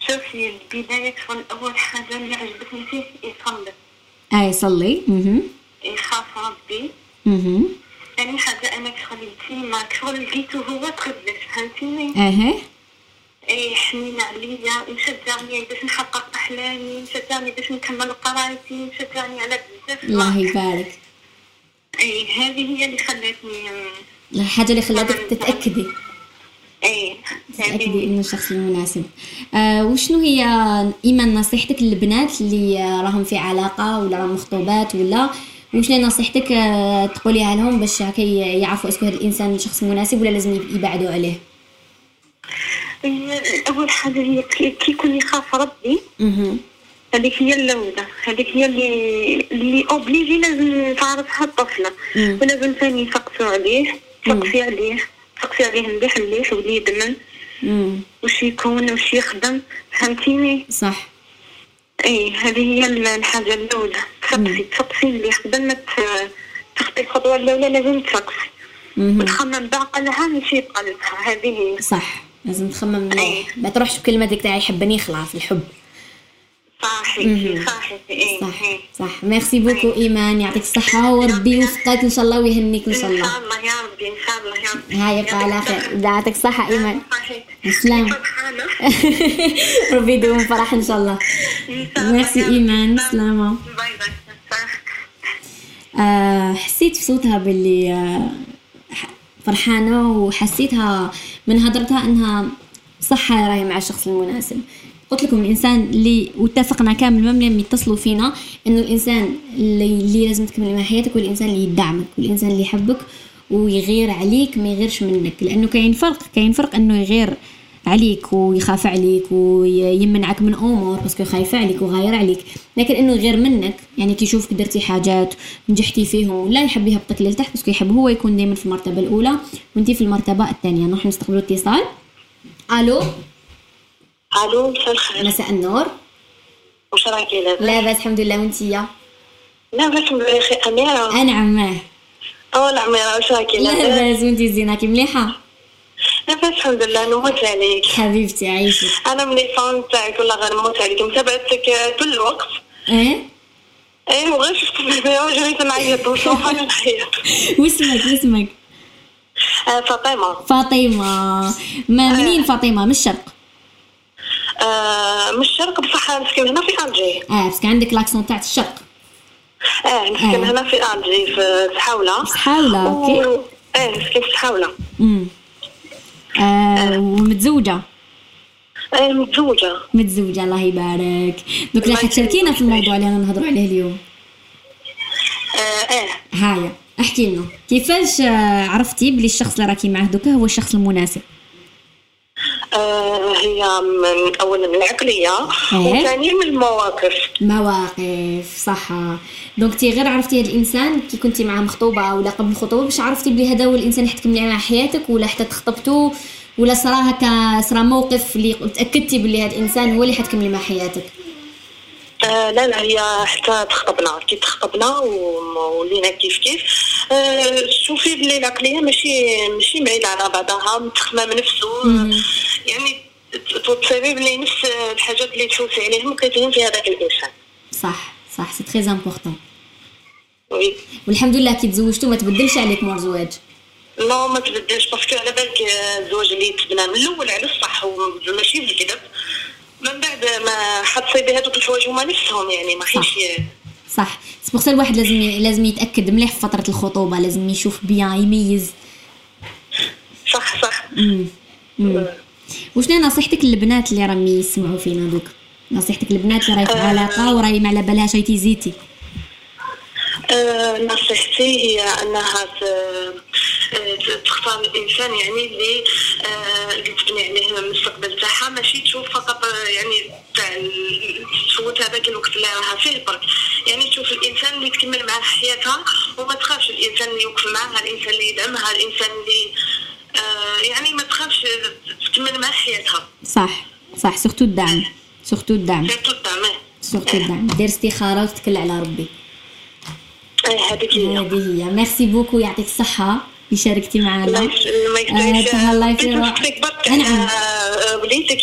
شوفي البداية تكون أول حاجة اللي عجبتني فيه يصلي. اي صلي أها يخاف ربي. أها ثاني حاجة أنا كخليتي مع كشغل لقيتو هو تخدمت فهمتيني؟ أها إيه حنين عليا مشجعني باش نحقق أحلامي مشجعني باش نكمل قرايتي مشجعني على بزاف الله يبارك. إيه هذه هي اللي خلتني أم، الحاجة اللي خلاتك تتأكدي. إيه تتأكدي هذه إنه الشخص المناسب. آه وشنو هي إيمان نصيحتك للبنات اللي آه، راهم في علاقة ولا راهم مخطوبات ولا وشنو نصيحتك آه تقوليها لهم باش هكا يعرفوا اسكو هذا الإنسان شخص مناسب ولا لازم يبعدوا عليه؟ أول حاجة هي كي يكون يخاف ربي هذيك هي الأولى هذيك هي اللي اللي أوبليجي لازم تعرفها الطفلة. مم. ولازم ثاني يثقفوا عليه تثقفي عليه تثقفي عليه مليح مليح ولي يدمن وش يكون وش يخدم؟ فهمتيني؟ صح. اي هذه هي الحاجة الأولى تثقفي تثقفي مليح قبل ما تخطي الخطوة الأولى لازم مهم. وتخمم بعقلها ماشي بقلبها هذه هي صح لازم تخمم. ما تروحش بكلمة ديك تاع يحبني خلاص الحب صحيح صحيح اي صح إي. صح. merci beaucoup إيمان. يعطيك الصحة وربي يوفقك إن شاء الله ويهنيك إن شاء إن الله شاء الله يا ربي إن شاء الله يا ربي. هيا تبقاي على خير. يعطيك الصحة إيمان. صحيح. سلام *laughs* ربي يدوم فرح إن شاء الله. ميرسي. إيمان. سلامة. bye bye صح. آه حسيت في صوتها باللي آه فرحانة وحسيتها من هدرتها إنها صح راهي مع الشخص المناسب. قلت لكم الإنسان اللي واتفقنا كامل ما لم يتصلوا فينا إنه الإنسان اللي, اللي لازم تكمل مع حياتك هو الإنسان اللي يدعمك والانسان اللي يحبك ويغير عليك ما يغيرش منك لأنه كاين فرق كاين فرق إنه يغير عليك ويخاف عليك ويمنعك من أمور باسكو خايف عليك وغاير عليك لكن إنه يغير منك يعني كي يشوفك درتي حاجات نجحتي فيهم ولا يحب يهبطك لتحت parce que يحب هو يكون دائما في المرتبة الأولى وانت في المرتبة الثانية نروح نستقبلوا اتصال. ألو؟ ألو مساء الخير. مساء النور. واش راكي لاباس؟ لاباس الحمد لله. وانتيا لاباس يا أختي أميرة. أنا عماه. آه العميره واش راكي؟ لا لاباس؟ بس وانتي زينه كي مليحه لاباس الحمد لله نموت عليك. حبيبتي عايشك أنا من ال fans تاعك والله غير نموت عليك. متابعتك كل الوقت. إيه؟ إيه وغير شفت الفيديو جريت نعيط؟ وصوحة *laughs* نعيط؟ واسمك واسمك. آه، فاطمة. فاطمة. ما منين فاطمة؟ من الشرق آه، من الشرق بصح نسكن هنا في ألجي. آه كان عندك l'accent تاع الشرق. آه نسكن آه. هنا في ألجي في صحاولة، okay. و- آه نسكن في صحاولة امم آه ومتزوجة. متزوجة. متزوجة الله يبارك. دوك راح تشاركينا في. الموضوع اللي أنا نهضروا عليه اليوم. آه هايا احكي لنا. كيفاش آه، عرفتي بلي الشخص اللي راكي معاه دوكا هو الشخص المناسب؟ آه، هي من اولا من العقلية إيه. وثانيا من المواقف. مواقف صح donc تي غير عرفتي هذا الإنسان كي كنتي معاه مخطوبة ولا قبل الخطوبه باش عرفتي بلي هذا هو الإنسان اللي حتكملي معاه حياتك ولا حتى تخطبتوا ولا صرا هكا صرا موقف اللي تأكدتي بلي هذا الإنسان هو اللي حتكملي مع حياتك. آه لا لا هي حتى تخطبنا. كي تخطبنا ولينا كيف كيف. آه شوفي بلي العقلية ماشي ماشي بعيدة على بعضها متخمة من نفسه. يعني تصيبي بلي نفس الحاجات اللي تشوفي عليهم كاينين في هذاك الإنسان. صح صح c'est très important oui. والحمد لله كي تزوجتوا ما تبدلش عليك مور زواج. لا ما تبدلش parce que على بالك آه، الزواج اللي تبنى من الأول على الصح وماشي بالكذب من بعد ما حتصيبي هذوك الحوايج هما نفسهم يعني ما حيش صح. c'est pour الواحد لازم لازم يتأكد مليح في فترة الخطوبة لازم يشوف bien يميز. صح صح. امم امم وشنو نصيحتك للبنات اللي راهم يسمعوا فينا دوك؟ نصيحتك للبنات اللي راهي في علاقة وراهي ما على بالها شي زيتي آه، نصيحتي هي أنها آه، تختار الإنسان يعني اللي آه، اللي تبني عليه المستقبل تاعها ماشي تشوف فقط آه، يعني تاع تفوت هذاك الوقت اللي راها فيه برك يعني تشوف الإنسان اللي تكمل معاه حياتها وما تخافش الإنسان اللي يوقف معاها الإنسان اللي يدعمها الإنسان اللي آه، يعني ما تخافش تكمل معاه حياتها. صح صح surtout الدعم surtout الدعم. surtout الدعم surtout الدعم. دير استخارة وتكل على ربي. آه، هذيك هي. هذه هي. merci beaucoup يعطيك الصحة. اللي شاركتي معنا. الله ما في بغيت روحك. نشكرك برك. نعم. على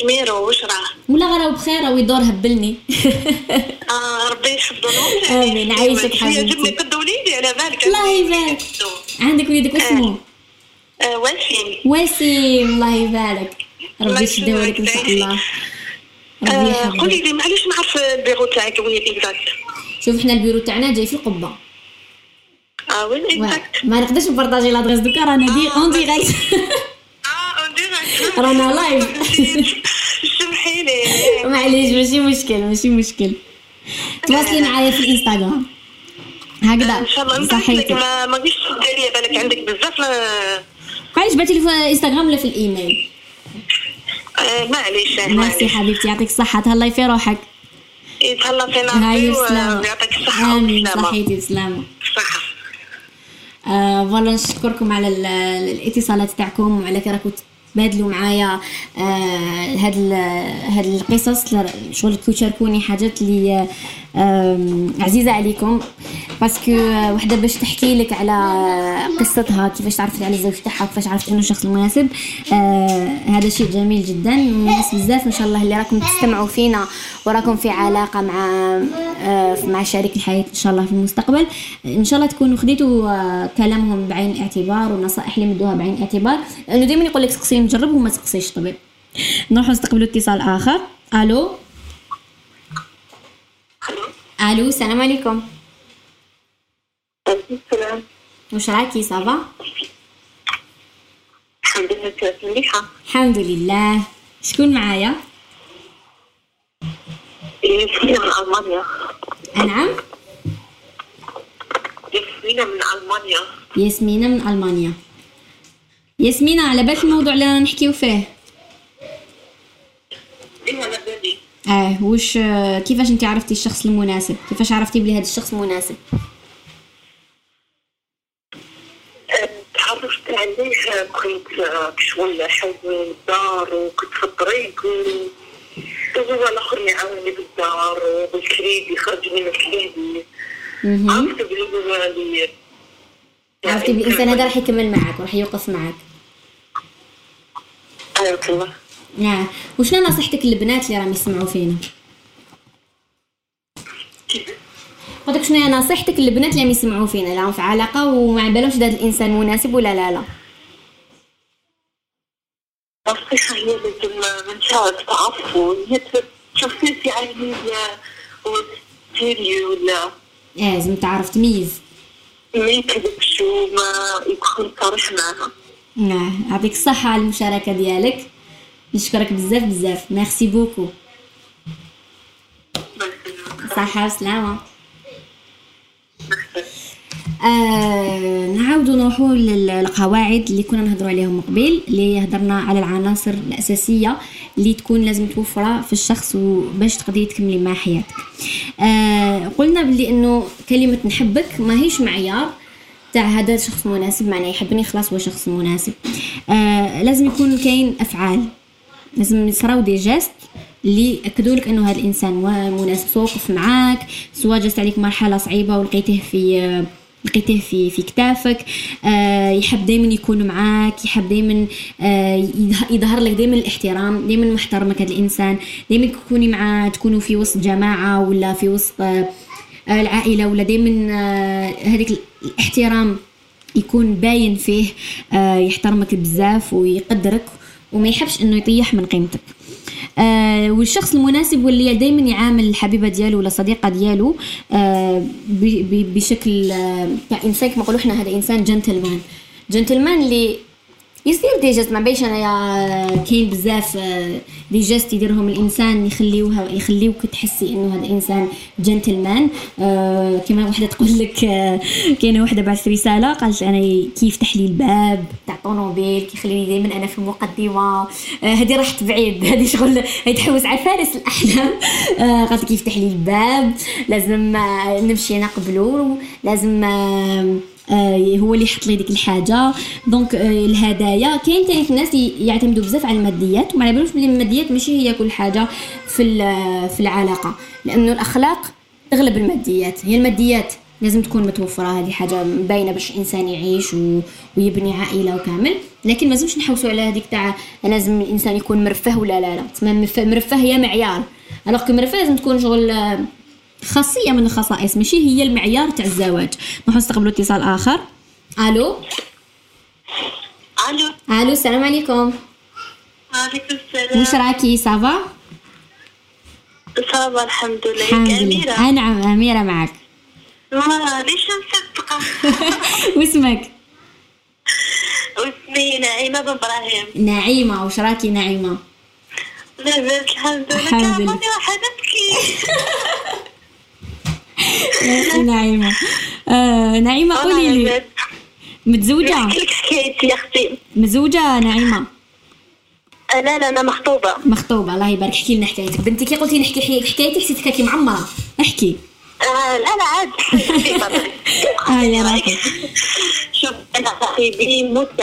آه، ميرو واش راه ولا غير بخير ويدور هبلني. *laughs* آه ربي يحفظهم آمين. عايشك حبيبتي. يعجبني قد وليدي على بالك. الله يبارك. عندك وليدك اسمه آه، وسيم. وسيم. الله يبارك. الله ربي يشدو لك إن شاء الله. آه، قولي لي معليش نعرف البيرو تاعك وين exact شوف حنا البيرو تاعنا جاي في القبة. آه. exact ما نقدرش نبارطاجي l'adresse دوكا رانا دي en direct آه en direct رانا live. سمحي لي معليش ماشي مشكل ماشي مشكل تواصلي معايا في الانستغرام هكذا ان شاء الله صحيتي ما ما جيش تديري بالك عندك بزاف بعتي لي في الانستغرام ولا في الايميل آه، معليش ميرسي حبيبتي يعطيك الصحة تهلاي في روحك يتهلا فينا ربي ويعطيك الصحة آمين والسلامة صحيتي بسلامة الصحة آه نشكركم على ال- الاتصالات تاعكم وعلى كي راكم تبادلوا معايا آه هاد هاد القصص. شغل تشاركوني حاجات اللي عزيزة عليكم. باسكو آه، وحدة باش تحكي لك على قصتها كيفاش تعرفت على الزوج تاعها كيفاش عرفت إنه الشخص المناسب آه هذا شيء جميل جدا. وناس بزاف إن شاء الله اللي راكم تستمعوا فينا وراكم في علاقة مع آه مع شريك الحياة إن شاء الله في المستقبل. إن شاء الله تكونوا خديتوا آه كلامهم بعين الاعتبار والنصائح اللي مدوها بعين الاعتبار لأنه دائما يقول لك مجرب وما تسقسيش طبيب. نروحوا نستقبلوا اتصال آخر. ألو؟ ألو السلام عليكم. السلام. واش راكي صافا الحمد لله مليحة. الحمد لله. شكون معايا؟ ياسمينة من ألمانيا. انعم ياسمينة من ألمانيا. ياسمينة من ألمانيا. ياسمينة على بالك الموضوع اللي رانا نحكيو فيه. آه آه، كيفاش انت عرفتي الشخص المناسب؟ كيفاش عرفتي بلي هذا الشخص مناسب؟ آه، تعرفت عليه كنت آه، شوية حول الدار وكنت في الطريق و- وهو الآخر يعاوني بالدار وبالكريدي خرج من الكريدي. عرفت بلي هو عرفتي بلي الإنسان هذا راح يكمل معك وراح يوقف معك آه وشنو نصيحتك للبنات اللي راهم يسمعوا فينا؟ قلت شنو هي نصيحتك للبنات اللي راهم يسمعوا فينا؟ اللي راهم في علاقة وما بالهمش هذا الإنسان مناسب ولا لا لا. نصيحة هي لازم من شاء تعرفوا. هي تشوفي في عيني وتديري ولا؟ آه لازم تعرف تميز. ما يكذبش وما يكون صريح معها آه يعطيك الصحة على المشاركة ديالك. نشكرك بزاف بزاف. ميرسي بوكو صحة وسلامة. آه نعاودوا نروحوا للقواعد اللي كنا نهضروا عليهم قبل اللي هضرنا على العناصر الأساسية اللي تكون لازم توفرها في الشخص وباش تقدري تكملي مع حياتك. آه قلنا بلي إنه كلمة نحبك ما هيش معيار. تاع هذا شخص مناسب معناه يحبني خلاص هو شخص مناسب. آه لازم يكون كاين أفعال. لازم يصراو دي جيست اللي يأكدوا لك إنه هذا الإنسان مناسب سواء وقف معاك سواء جات عليك مرحلة صعيبة ولقيته في لقيته في في كتافك. آه يحب دائما يكون معاك يحب دائما آه يظه- يظهر لك دائما الاحترام دائما محترمك هذا الإنسان. دائما تكوني معاه تكونوا في وسط جماعة ولا في وسط آه، العائلة ولا دائما آه هذيك الاحترام يكون باين فيه آه يحترمك بزاف ويقدرك وما يحبش إنه يطيح من قيمتك. آه والشخص المناسب واللي دائما يعامل الحبيبة ديالو ولا صديقة ديالو آه بشكل آه يعني إنسان كما نقولوا إحنا هذا إنسان gentleman. gentleman اللي يصير des gestes ما بيش انايا كاين بزاف آه، des gestes يديرهم الإنسان يخليوها يخليوك تحسي إنه هذا إنسان جنتلمان آه كما وحدة تقول لك آه كاينة وحدة بعثت رسالة قالت أنا كي يفتح لي الباب تاع طوموبيل كيخليني دائما أنا في المقدمة. هذه راحت بعيد *laughs* هذه شغل هي تحوس على فارس الأحلام. قالت لك يفتح لي الباب؟ لازم نمشي أنا قبلو. لازم هو اللي يحط لي ديك الحاجة. donc آه، الهدايا. كاين تاني الناس يعتمدوا بزاف على الماديات وما على بلي الماديات ماشي هي كل حاجة في في العلاقة. لأنه الأخلاق تغلب الماديات. هي الماديات لازم تكون متوفرة هذه حاجة باينة باش الإنسان يعيش و... ويبني عائلة وكامل. لكن ما لازمش نحوسوا على هذيك تاع لازم الإنسان يكون مرفه ولا لا لا. تسمى مرفه هي معيار. ألوغ مرفه لازم تكون شغل آه، خاصية من الخصائص ماشي؟ هي المعيار تاع الزواج. نروح نستقبلوا اتصال آخر. ألو؟ ألو. ألو السلام عليكم. وعليكم السلام. واش راكي؟ صافا صافا الحمد لله. الحمد أميرة. لله نعم أميرة معك. ما ليش مصدقة *laughs* واسمك؟ واسمي نعيمة بن إبراهيم. نعيمة. واش راكي نعيمة؟ لاباس الحمد لله. الحمد لله. واحد *laughs* يا نعيمة. آه نعيمة قولي لي. متزوجة؟ نحكي لك حكايتي يا أختي. متزوجة نعيمة؟ آه، لا لا أنا مخطوبة. مخطوبة الله يبارك. احكي لنا حكايتك. بنتي كي قلتي نحكي حكايتي حسيتك كي معمرة. احكي. آه لا لا عاد آه، يا راقي. شوف أنا صاحبي عليا وموت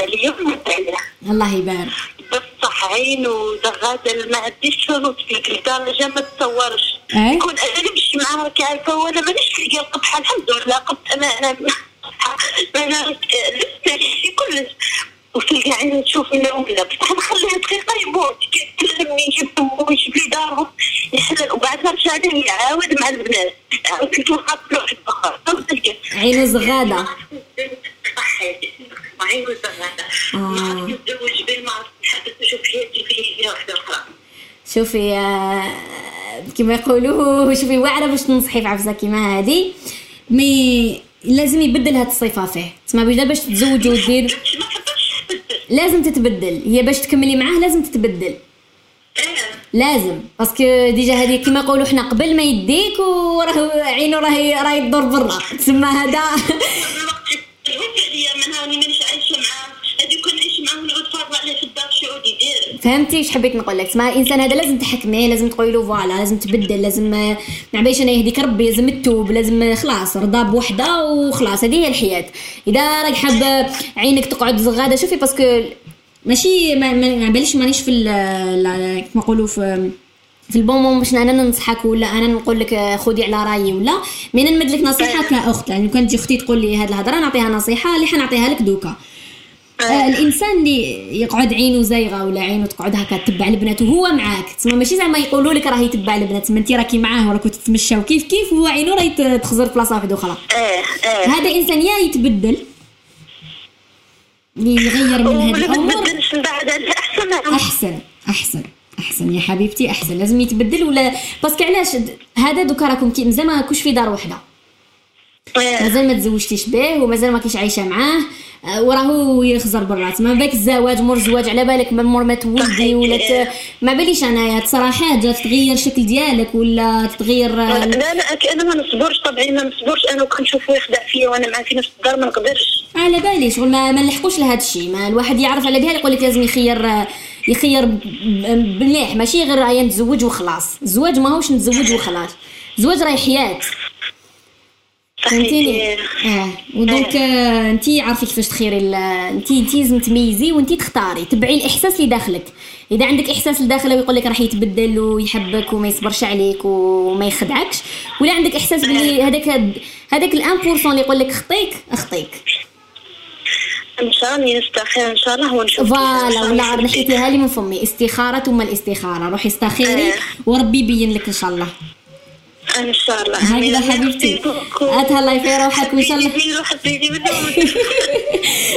عليه الله يبارك بصح عين وزغادة ما عنديش شروط فيك لدرجة ما تتصورش إيه؟ يكون أنا نمشي معاها كعارفة وأنا مانيش تلقى القبحة الحمد لله قبت أنا أنا *laughs* أنا لسه كلش وتلقى عيني تشوف لنا ولا بصح نخليها دقيقة يموت. كلمني يجيب أمه ويجيب لي دارهم يحلل. وبعد ما مشى عليه يعاود مع البنات. عاود كنت وقفت له واحد اخر عينو زغادة. عينو زغادة. آه. نتزوج بين ما حتى تشوف حياتي فيه واحدة أخرى شوفي آه، كما يقولوا شوفي واعرة باش تنصحي في عفسه كيما هذه mais لازم يبدل هاد الصفه فيه تسمى بدا باش تتزوجي ودير ما لازم تتبدل. هي باش تكملي معاه لازم تتبدل. إيه. لازم. parce que déjà هذه كيما يقولوا حنا قبل ما يديك وراه عينو راهي راهي تدور برا. تسمى هذا *laughs* ما هاني مانيش عايشة معاه هذي كون نعيش معاه ونعود فاضله عليه في الدار شو يعود يدير فهمتي؟ واش حبيت نقول لك؟ تسمى الإنسان هذا لازم تحكميه لازم تقولي له voilà لازم تبدل لازم ما أنا يهديك ربي لازم تتوب لازم خلاص رضا بوحدة وخلاص هذه هي الحياة. إذا راك حاب عينك تقعد زغادة شوفي parce que ماشي ما ما باليش مانيش في كيما نقولوا في في ال bon باش أنا ننصحك ولا أنا نقول لك خذي على رأيي ولا. mais نمد لك نصيحة كأخت يعني كانت تجي أختي تقول لي هذه الهضرة نعطيها نصيحة اللي حنعطيها لك دوكا. آه الإنسان اللي يقعد عينه زايغة ولا عينه تقعد هكا تتبع البنات وهو معاك. تسمى ماشي زعما يقولوا لك راه يتبع البنات تسمى انت راكي معاه وراكو تتمشاو كيف كيف وهو عينه راه يت- تخزر في بلاصه واحدة أخرى إيه إيه. هذا إنسان يا يتبدل يغير من هذه الأمور. أحسن. أحسن أحسن أحسن يا حبيبتي أحسن. لازم يتبدل ولا parce que علاش؟ هذا دوكا راكم كي مازال ما كوش في دار وحدة. إيه. مازال ما تزوجتيش به ومازال ما كيش عايشة معاه. آه، وراهو يخزر برا تما بالك الزواج مور الزواج على بالك من مور ما تولدي ولا ت... ما باليش انايا تصراحات جات تغير الشكل ديالك ولا تتغير لا لا أك- أنا ما نصبرش. طبعا ما نصبرش. أنا وكان نشوفه يخدع فيا وأنا معاه في نفس الدار ما نقدرش. على بالي شغل ما, ما نلحقوش لهذا الشيء ما الواحد يعرف على بها يقول لك لازم يخير يخير مليح. ماشي غير راهي نتزوج وخلاص. الزواج ماهوش نتزوج وخلاص. الزواج راهي حياه فهمتيني؟ آه. ودونك آه انت عارفه كيفاش تخيري انت انت لازم تميزي وانت تختاري تبعي الإحساس اللي داخلك. إذا عندك إحساس لداخله ويقول لك راح يتبدل ويحبك وما يصبرش عليك وما يخدعكش ولا عندك إحساس باللي هذاك هذاك الان بورسون اللي يقول لك خطيك أخطيك. إن شاء الله نستخير إن شاء الله ونشوف voilà ولا عاد نحيتيها لي من فمي استخارة ثم الاستخارة. روحي استخيري آه. وربي يبين لك إن شاء الله. إن شاء الله. هكذا حبيبتي. اتهلا في روحك وإن شاء الله. *laughs*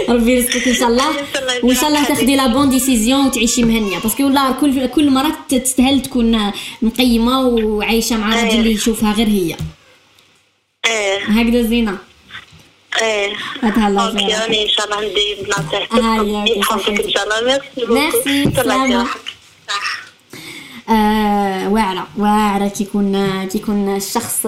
ربي يرزقك إن شاء الله. *laughs* وإن شاء الله تاخدي la bonne décision وتعيشي مهنية. parce que والله كل كل مرة تستاهل تكون مقيمة وعايشة مع راجل اللي يشوفها غير هي. إيه. هكذا زينة. إيه. اتهلا OK أنا إن شاء الله ندير بنصيحتك هاي، يحفظك إن شاء الله. merci. merci،. آه واعرة. واعرة كي يكون كي يكون الشخص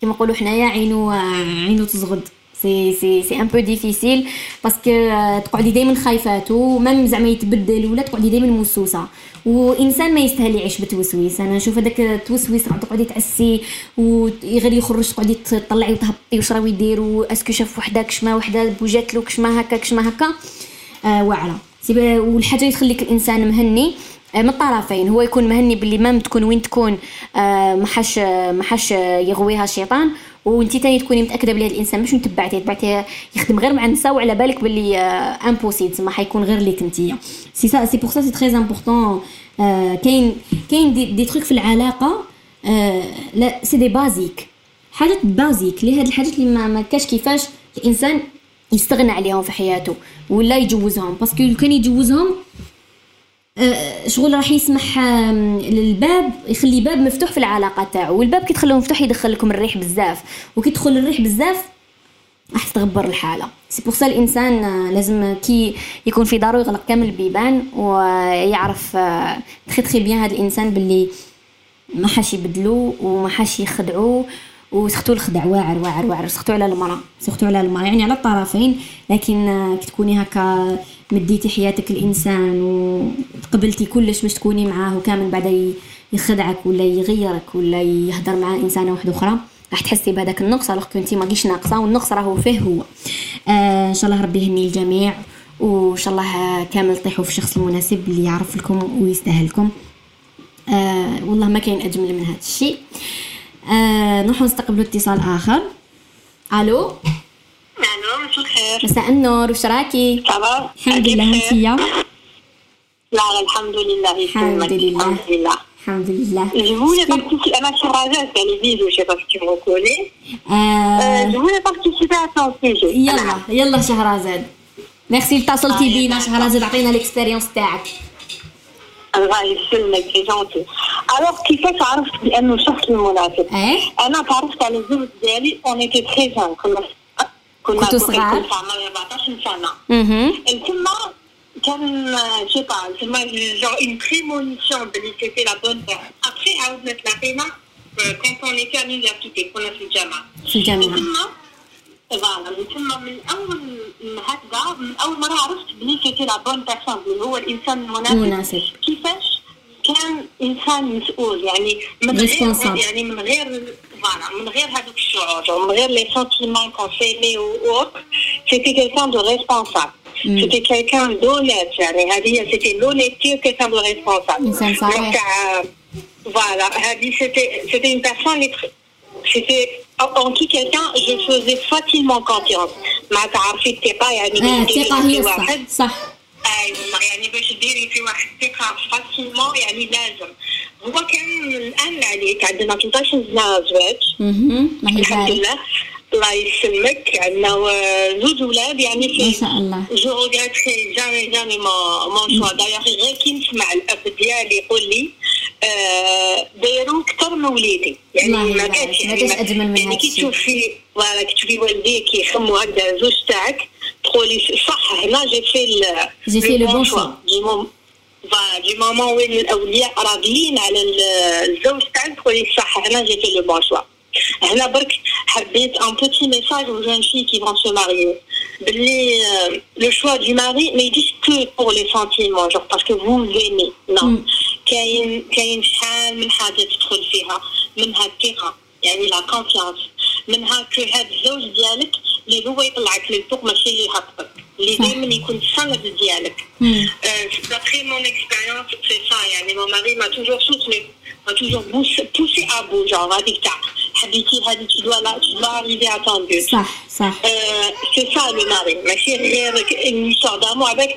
كما نقولوا حنايا عينو عينو تزغد c'est c'est c'est un peu difficile parce que تقعدي دائما خايفة même زعما يتبدل ولا تقعدي دائما موسوسة. وانسان ما يستاهل يعيش بتوسويس. أنا نشوف هذاك التوسويس تقعدي تعسي وغير يخرج تقعدي تطلعي وتهبطي واش راهو يدير و est-ce que شاف وحدة كشما وحدة بوجات له كشما هكا كشما هكا. آه واعرة. والحاجة اللي تخليك الإنسان مهني من الطرفين هو يكون مهني باللي même تكون وين تكون آه، ما حاش يغويها الشيطان وانت تاني تكوني متأكدة بلي هذا الإنسان مش تبعتيه تبعتيه يخدم غير مع النساء وعلى بالك باللي impossible تسمى حيكون غير ليك انتيا c'est ça c'est pour ça c'est très important كاين كاين des, des trucs في العلاقة آه لا c'est des basiques حاجات basiques لي هاد الحاجات اللي ما, ما كاش كيفاش الإنسان يستغنى عليهم في حياته ولا يجوزهم. parce que كان يجوزهم آه، شغل راح يسمح للباب يخلي باب مفتوح في العلاقة تاعو والباب كي تخلوه مفتوح يدخل لكم الريح بزاف. وكي تدخل الريح بزاف راح تغبر الحالة. c'est pour ça الإنسان آه، لازم كي يكون في دارو يغلق كامل البيبان ويعرف très très bien هذا الإنسان باللي ما حاش يبدلو وما حاش يخدعوه و surtout الخدع واعر واعر واعر surtout على المراه surtout على المراه يعني على الطرفين لكن آه، كي تكوني هكا مديتي حياتك الإنسان وقبلتي كلش باش تكوني معاه وكامل بعد يخدعك ولا يغيرك ولا يهدر مع إنسانة واحدة أخرى راح تحسي بهذاك النقص alors كنتي ماكيش ناقصة والنقص راهو فيه هو. آه إن شاء الله ربي يهني الجميع وإن شاء الله كامل طيحوا في الشخص المناسب اللي يعرف لكم ويستاهلكم. آه والله ما كاين أجمل من هذا الشيء. آه نروح نستقبلوا اتصال آخر. ألو؟ ألو مساء الخير. مساء النور وش راكي؟ الحمد لله انتيا لا لا الحمد لله الحمد لله. الحمد لله. الحمد لله. Je voulais participer, m'a sur Raja, c'est les vidéos, je sais pas si tu me reconnais. آه Euh, je voulais participer à ton sujet. يلا يلا شهرزاد ميرسي اتصلتي بينا شهرزاد عطينا ال expérience تاعك. الله يسلمك يا gentille alors كيفاش عرفت بانه الشخص المناسب إيه أنا تعرفت على الزوج ديالي on était très jeunes كنا كنا كنتوا صغار؟ كنا عمرنا 14 سنه أها تما كان j'ai pas تما j'ai une prémonition بلي c'était la bonne ابخي عاودنا تلاقينا quand on était à l'université كنا في الجامعة في الجامعة تما voilà من تما من أول هكذا من أول مرة عرفت بلي c'était la bonne personne اللي هو الإنسان المناسب. مناسب. كيفاش كان إنسان مسؤول؟ يعني من غير. يعني من غير voilà من غير هذوك الشعور من غير les sentiments qu'on s'aimait و c'était quelqu'un de responsable c'était quelqu'un d'honnête يعني هذه هي c'était l'honnêteté quelqu'un de responsable إنسان صحيح. voilà هذه c'était c'était une personne اللي C'était en qui quelqu'un, je faisais facilement confiance. ما تعرفي الثقة يعني آه ديري الثقه في هي الصح واحد صح أيوه يعني باش ديري في واحد الثقة facilement يعني لازم هو كان الان عليك عندنا 13 سنة زواج أها الله الحمد يبارك لله الله يسلمك. عندنا زوج ولاد يعني ما في شاء الله. je regretterai jamais jamais ma mon choix d'ailleurs غير كي نسمع الأب ديالي يقول لي آه، دايروا أكثر من وليدي. يعني ما. كانش ما يعني من يعني كي. تشوفي voilà كي تشوفي والديك يخموا هكذا زوج تاعك تقولي صح هنا j'ai fait J'ai fait le bon choix. du moment وين الاولياء راضيين على ال- الزوج تاعك تقولي صح هنا j'ai fait le bon choix هنا برك حبيت un petit message aux jeunes filles qui vont se marier باللي euh, le choix du mari ما يجيش que pour les sentiments genre parce que vous aimez non مم. كاين كاين شحال من حاجة تدخل فيها منها الثقه يعني لا كونفيونس منها كو هذا الزوج ديالك اللي هو يطلعك للفوق ماشي اللي يهبطك اللي صح. دائما يكون السند ديالك مم. Euh, D'après mon expérience, c'est ça. يعني mon mari m'a toujours soutenu, m'a toujours poussé, poussé à bout. Genre, هذيك تاع حبيتي هذه tu dois là, tu dois arriver à ton but. صح صح Euh, c'est ça le mari. ماشي غير une histoire d'amour avec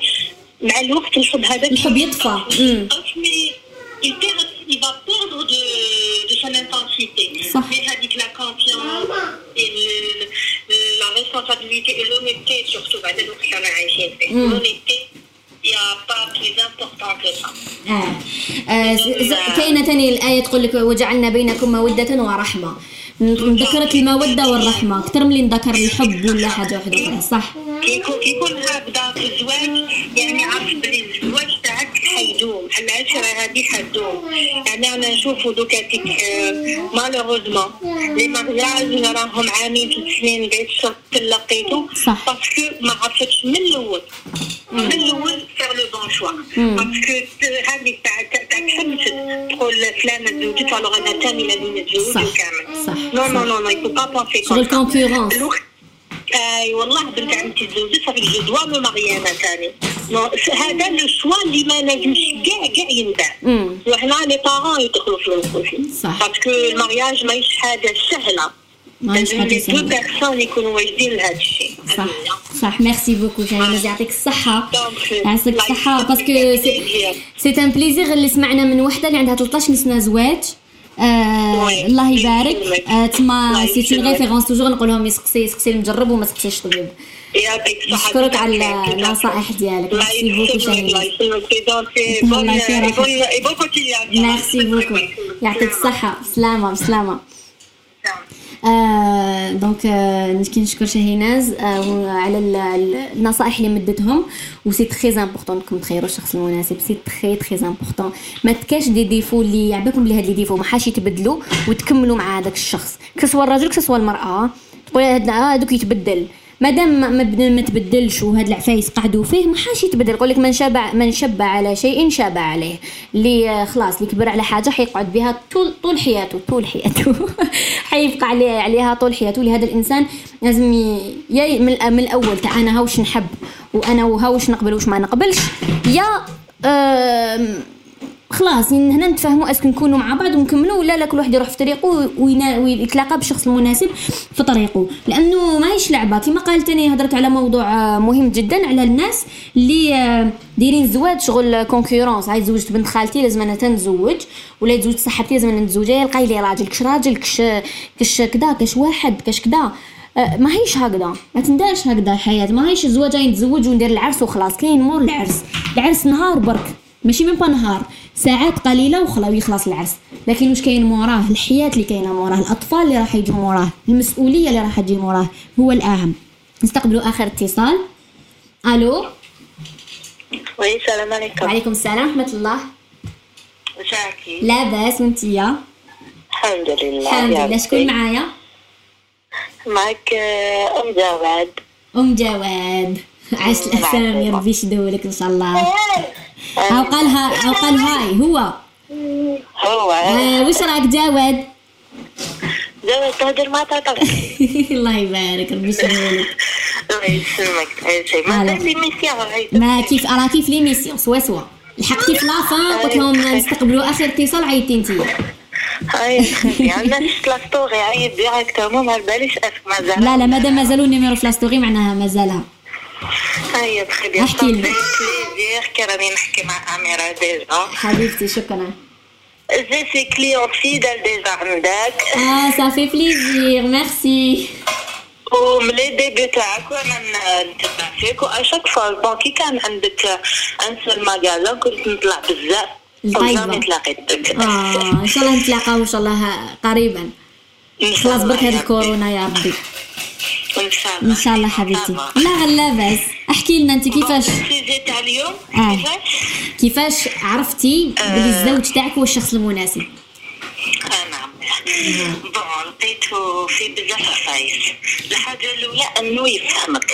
مع الوقت الحب هذاك الحب يطفى. مم. mais il perd, il va perdre de, de son intensité. صح. Mais هذيك la confiance et le- la responsabilité et l'honnêteté surtout بعد الوقت اللي أنا عايشين فيه. مم. L'honnêteté, il n'y a pas plus important que ça. آه. آه. كاينة تاني الآية تقول لك وجعلنا بينكم مودة ورحمة ذكرت المودة والرحمة أكثر من اللي نذكر الحب ولا حاجة واحدة أخرى صح كي يكون كي يكون هكذا في الزواج يعني عارف بلي الزواج تاعك حيدوم العشرة هذه حتدوم يعني أنا نشوفوا دوكا تيك malheureusement les mariages راهم عامين في سنين بعد شرط تلقيتو. parce que ما عرفتش من الأول من الأول faire le bon choix parce que هذيك تاع تاع تحب تقول فلانة تزوجت alors أنا ثاني لازم نتزوج صح. وكامل صح. non non. non non il faut pas penser شغل concurrence اي والله بنت عمتي تزوجت ça y est je dois me marier أنا ثاني هذا le choix اللي ما لازمش كاع كاع ينباع وهنا les parents يدخلوا في الوقت صح. parce que ال mariage ماهيش حاجة سهله لازم سهله deux personnes يكونوا واجدين لهذا الشيء؟ صح. صح. merci beaucoup شاهيناز يعطيك الصحة. يعطيك الصحة parce que c'est un plaisir اللي سمعنا من وحدة اللي عندها 13 سنة زواج. آه. الله يبارك. آه تما c'est une. référence toujours نقول لهم يسقسي يسقسي المجرب وما تسقسيش طبيب. يعطيك الصحة. نشكرك على النصائح ديالك. merci beaucoup يسلمك. الله merci *laughs* beaucoup يعطيك الصحة. بسلامة بسلامة آه donc آه كي نشكر شاهيناز آه على ال- ال- النصائح اللي مدتهم و c'est très important انكم تخيروا الشخص المناسب c'est très très important ما تكاش دي ديفو اللي يعبكم بلي هاد les défauts ما حاش يتبدلوا وتكملوا مع هذاك الشخص. كسوا الرجل كسوا المرأة تقول هاد آه، هادوك يتبدل. مادام ما, ما, بد- ما تبدلش وهاد العفايس قعدوا فيه ما حاش يتبدل. يقول لك من شبع من شبع على شيء شبع عليه. اللي آه، خلاص اللي كبر على حاجة حيقعد بها طول طول حياته طول حياته. *laughs* حيبقى عليه عليها طول حياته. لهذا الإنسان لازم يا من, الأول تاع أنا هاوش نحب وأنا وهاوش نقبل وش ما نقبلش؟ يا خلاص هنا نتفاهموا est-ce que نكونوا مع بعض ونكملوا ولا لا كل واحد يروح في طريقه ويتلاقى بالشخص المناسب في طريقه لأنه ماهيش لعبة. كما قال تاني هضرت على موضوع آه، مهم جدا على الناس اللي آه، دايرين الزواج شغل concurrence هاي تزوجت بنت خالتي لازم أنا تنزوج ولا تزوج صاحبتي لازم أنا نتزوج يا لقاي لي راجل كش راجل كش كش كدا كش واحد كش كدا. آه، ما هيش هكذا. ما تندارش هكذا الحياة. ما هيش الزواج نتزوج وندير العرس وخلاص. كاين مور العرس. العرس نهار برك. ماشي من با نهار. ساعات قليلة وخلا ويخلص العرس. لكن واش كاين موراه؟ الحياة اللي كاينة موراه. الأطفال اللي راح يجوا موراه. المسؤولية اللي راح تجي موراه. هو الأهم. نستقبلوا آخر اتصال. ألو؟ oui السلام عليكم. وعليكم السلام. ورحمه الله. وشاكي. لاباس وانتيا الحمد لله. الحمد لله. شكون. معايا؟ معك آه، أم جواد. أم جواد. *laughs* عاش الاسامي يا ربي يشدولك إن شاء الله. أو قالها أو قال هاي هو. هو. آه وش راك جواد جواد تهدر مع تاتا *laughs* الله يبارك ربي يشدولك *laughs* الله يسلمك. ما ما كيف لي ميسيون سوا سوا لحقتي في la fin قلت لهم نستقبلوا آخر اتصال عيطتي أنتي. عندنا شفت la story عيط directement ما باليش est-ce que مازال لا لا مادام مازالوا ال numéro في la story معناها مازالها هاي بخدي احكي لنا. plaisir كي راني نحكي مع أميرة déjà. حبيبتي شكرا. je suis cliente fidèle déjà عندك آه ça fait plaisir merci وملي début تاعك وأنا نتبع فيك واشاك voilà bon كي كان عندك un seul magasin كنت نطلع بزاف. و jamais آه ان شاء الله نتلاقاو ان شاء الله قريبا خلاص برك هاد الكورونا يا ربي ان شاء الله ان شاء الله حبيبتي. لا غير لاباس احكي لنا انت كيفاش؟ تاع اليوم آه. كيفاش؟ كيفاش عرفتي بلي الزوج تاعك هو الشخص المناسب؟ آه نعم. بون لقيته في بزاف عفايس. الحاجة الأولى أنه يفهمك.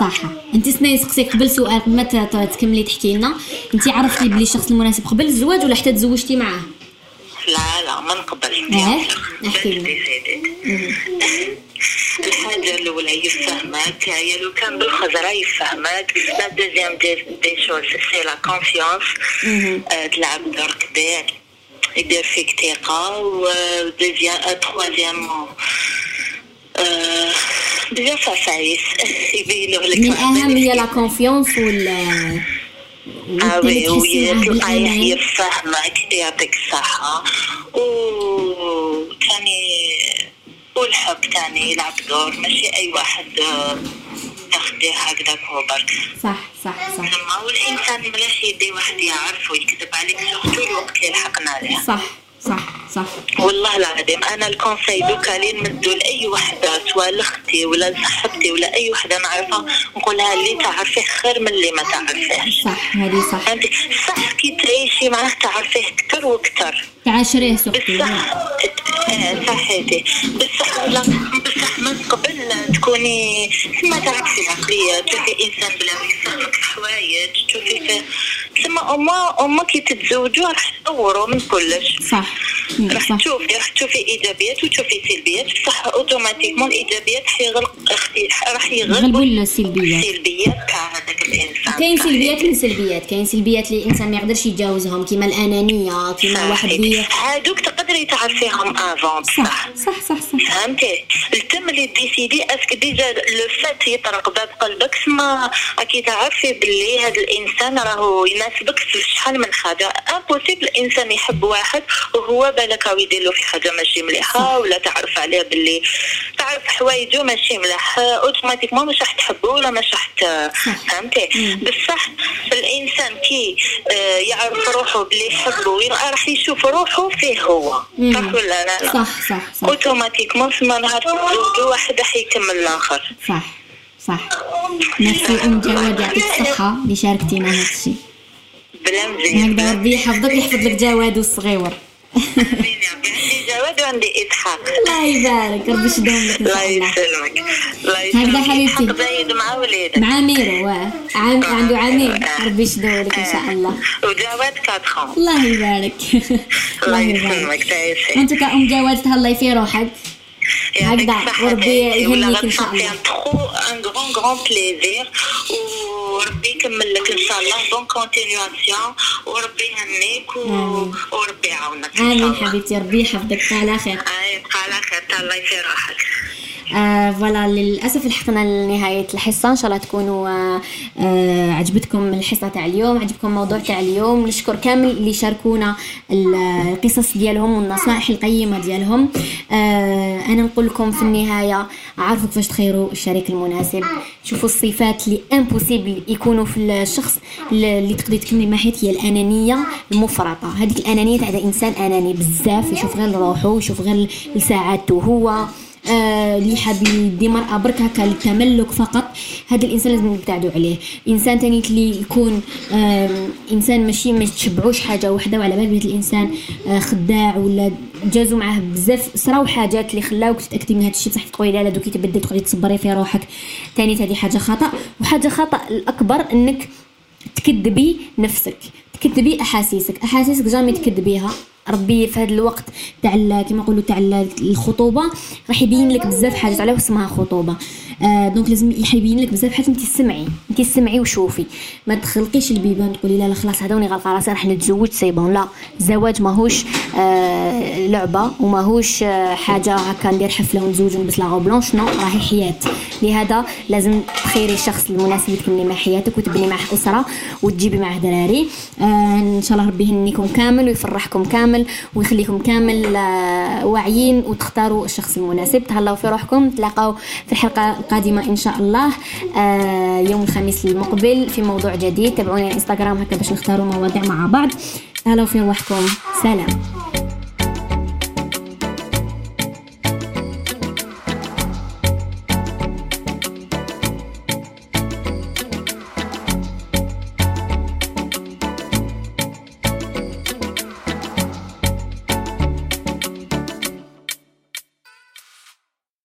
صح. أنت سناي سقسيك قبل سؤال قبل ما تكملي تحكي لنا. أنت عرفتي بلي الشخص المناسب قبل الزواج ولا حتى تزوجتي معاه؟ لا لا ما نقبل إيه؟ احكي لي. الحاجة الأولى يفهمك هي لو كان بالخزرة يفهمك. la deuxième des des choses c'est la confiance تلعب دور كبير يدير فيك ثقة و deuxième troisième بزاف عفايس يبينوا لك الاهم هي la confiance وال آه oui بالامان يفهمك يعطيك الصحة و تاني والحب تاني يلعب دور. ماشي أي واحد آه، تاخديه هكذاك هو برك. صح صح صح. والإنسان ملاش يدي واحد يعرف ويكذب عليك surtout الوقت اللي لحقنا عليه صح صح صح. والله العظيم أنا ال conseil دوكا اللي نمدو لاي وحده سواء لأختي ولا لصاحبتي ولا أي وحده نعرفها نقولها اللي تعرفيه خير من اللي ما تعرفيهش صح هذه صح. فهمتي صح كي تعيشي معاه تعرفيه كتر وكتر تعاشريه آه، صحيتي بصح لا بصح من قبل تكوني ما تعرفي العقلية تشوفي إنسان بلا ما في حوايج تشوفي تسمى أما أما كي تتزوجوا راح تدوروا من كلش. صح. راح صح. تشوفي راح تشوفي إيجابيات وتشوفي سلبيات بصح أوتوماتيكمون الإيجابيات حيغلق أختي راح يغلبوا السلبيات. السلبيات تاع هذاك الإنسان. كاين سلبيات من سلبيات كاين سلبيات اللي الإنسان ما يقدرش يتجاوزهم كيما الأنانية كيما واحد صحيح. تقدري تعرفيهم افون صح صح صح صح. فهمتي؟ التم اللي décidé parce que déjà لو فات يطرق باب قلبك سما راكي تعرفي باللي هذا الإنسان راهو يناسبك في شحال من حاجة. impossible الانسان يحب واحد وهو بالك راهو يدير له في حاجة ماشي مليحة ولا تعرف عليه باللي تعرف حوايجو ماشي ملاح automatiquement مش راح تحبه ولا مش راح فهمتي؟ بصح الإنسان كي آه، يعرف روحه باللي يحبه راح يشوف روحه فيه هو. صح ولا لا لا صح صح صح. automatiquement سما نهار واحد راح يكمل الآخر. صح صح. ميرسي ام جواد يعطيك الصحة اللي شاركتينا هذا الشيء. بلا مزيان. هكذا ربي يحفظك يحفظ لك جواد والصغيور عندي جواد وعندي اسحاق الله يبارك. ربي يشدهم لك الله يسلمك. الله يسلمك. هكذا حبيبتي زايد مع وليدك مع ميرو واه عام عنده عامين ربي يشدهم لك ان شاء الله وجواد 4 الله يبارك الله يسلمك أنت كأم جواد تهلاي في روحك. هكذا وربي يهنيك ان شاء الله un grand grand plaisir وربي يكمل لك ان شاء الله bon وربي يهنيك وربي يعاونك امين حبيبتي ربي يحفظك على خير على خير الله يسير روحك آه voilà للأسف لحقنا لنهاية الحصة. إن شاء الله تكونوا آه آه عجبتكم الحصة تاع اليوم عجبكم الموضوع تاع اليوم. نشكر كامل اللي شاركونا القصص ديالهم والنصائح القيمة ديالهم. آه أنا نقول لكم في النهاية عارفوا كيفاش تخيروا الشريك المناسب. شوفوا الصفات اللي امبوسيبل يكونوا في الشخص اللي تقدري تكملي معاه هي الأنانية المفرطة. هذيك الأنانية تاع إنسان أناني بزاف يشوف غير روحه يشوف غير لساعاته هو. اللي حاب يدي مرأة برك هكا للتملك فقط. هذا الإنسان لازم نبتعدوا عليه. إنسان تاني اللي يكون آه إنسان ماشي ما تشبعوش حاجة واحدة وعلى بال بيت الإنسان آه خداع ولا جازوا معاه بزاف صراو حاجات اللي خلاوك تتأكدي من هذا الشيء. بصح تقولي لا لا دوكي تبدل تقدري تصبري في روحك. تاني هذه حاجة خطأ. وحاجة خطأ الأكبر إنك تكذبي نفسك تكذبي أحاسيسك. أحاسيسك جامي تكذبيها. ربي في هذا الوقت تاع كما نقولوا تاع الخطوبة راح يبين لك بزاف حاجات. على اسمها خطوبة؟ آه donc لازم يبين لك بزاف حاجات. انت سمعي انت سمعي وشوفي. ما تخلقيش البيبان تقولي لا لا خلاص هذا وني غلقه راسي راح نتزوج c'est bon. لا الزواج ماهوش آه لعبة وماهوش آه حاجة هكا ندير حفلة ونتزوج ونلبس la robe blanche. non راهي حياة. لهذا لازم تخيري الشخص المناسب تكملي مع حياتك وتبني معه أسرة وتجيبي معه دراري. آه إن شاء الله ربي يهنيكم كامل ويفرحكم كامل. ويخليكم كامل آه واعيين وتختاروا الشخص المناسب. تهلاو في روحكم. تلاقاو في الحلقة القادمة إن شاء الله آه يوم الخميس المقبل في موضوع جديد. تابعوني على الانستغرام هكا باش نختاروا مواضيع مع بعض. أهلا في روحكم. سلام.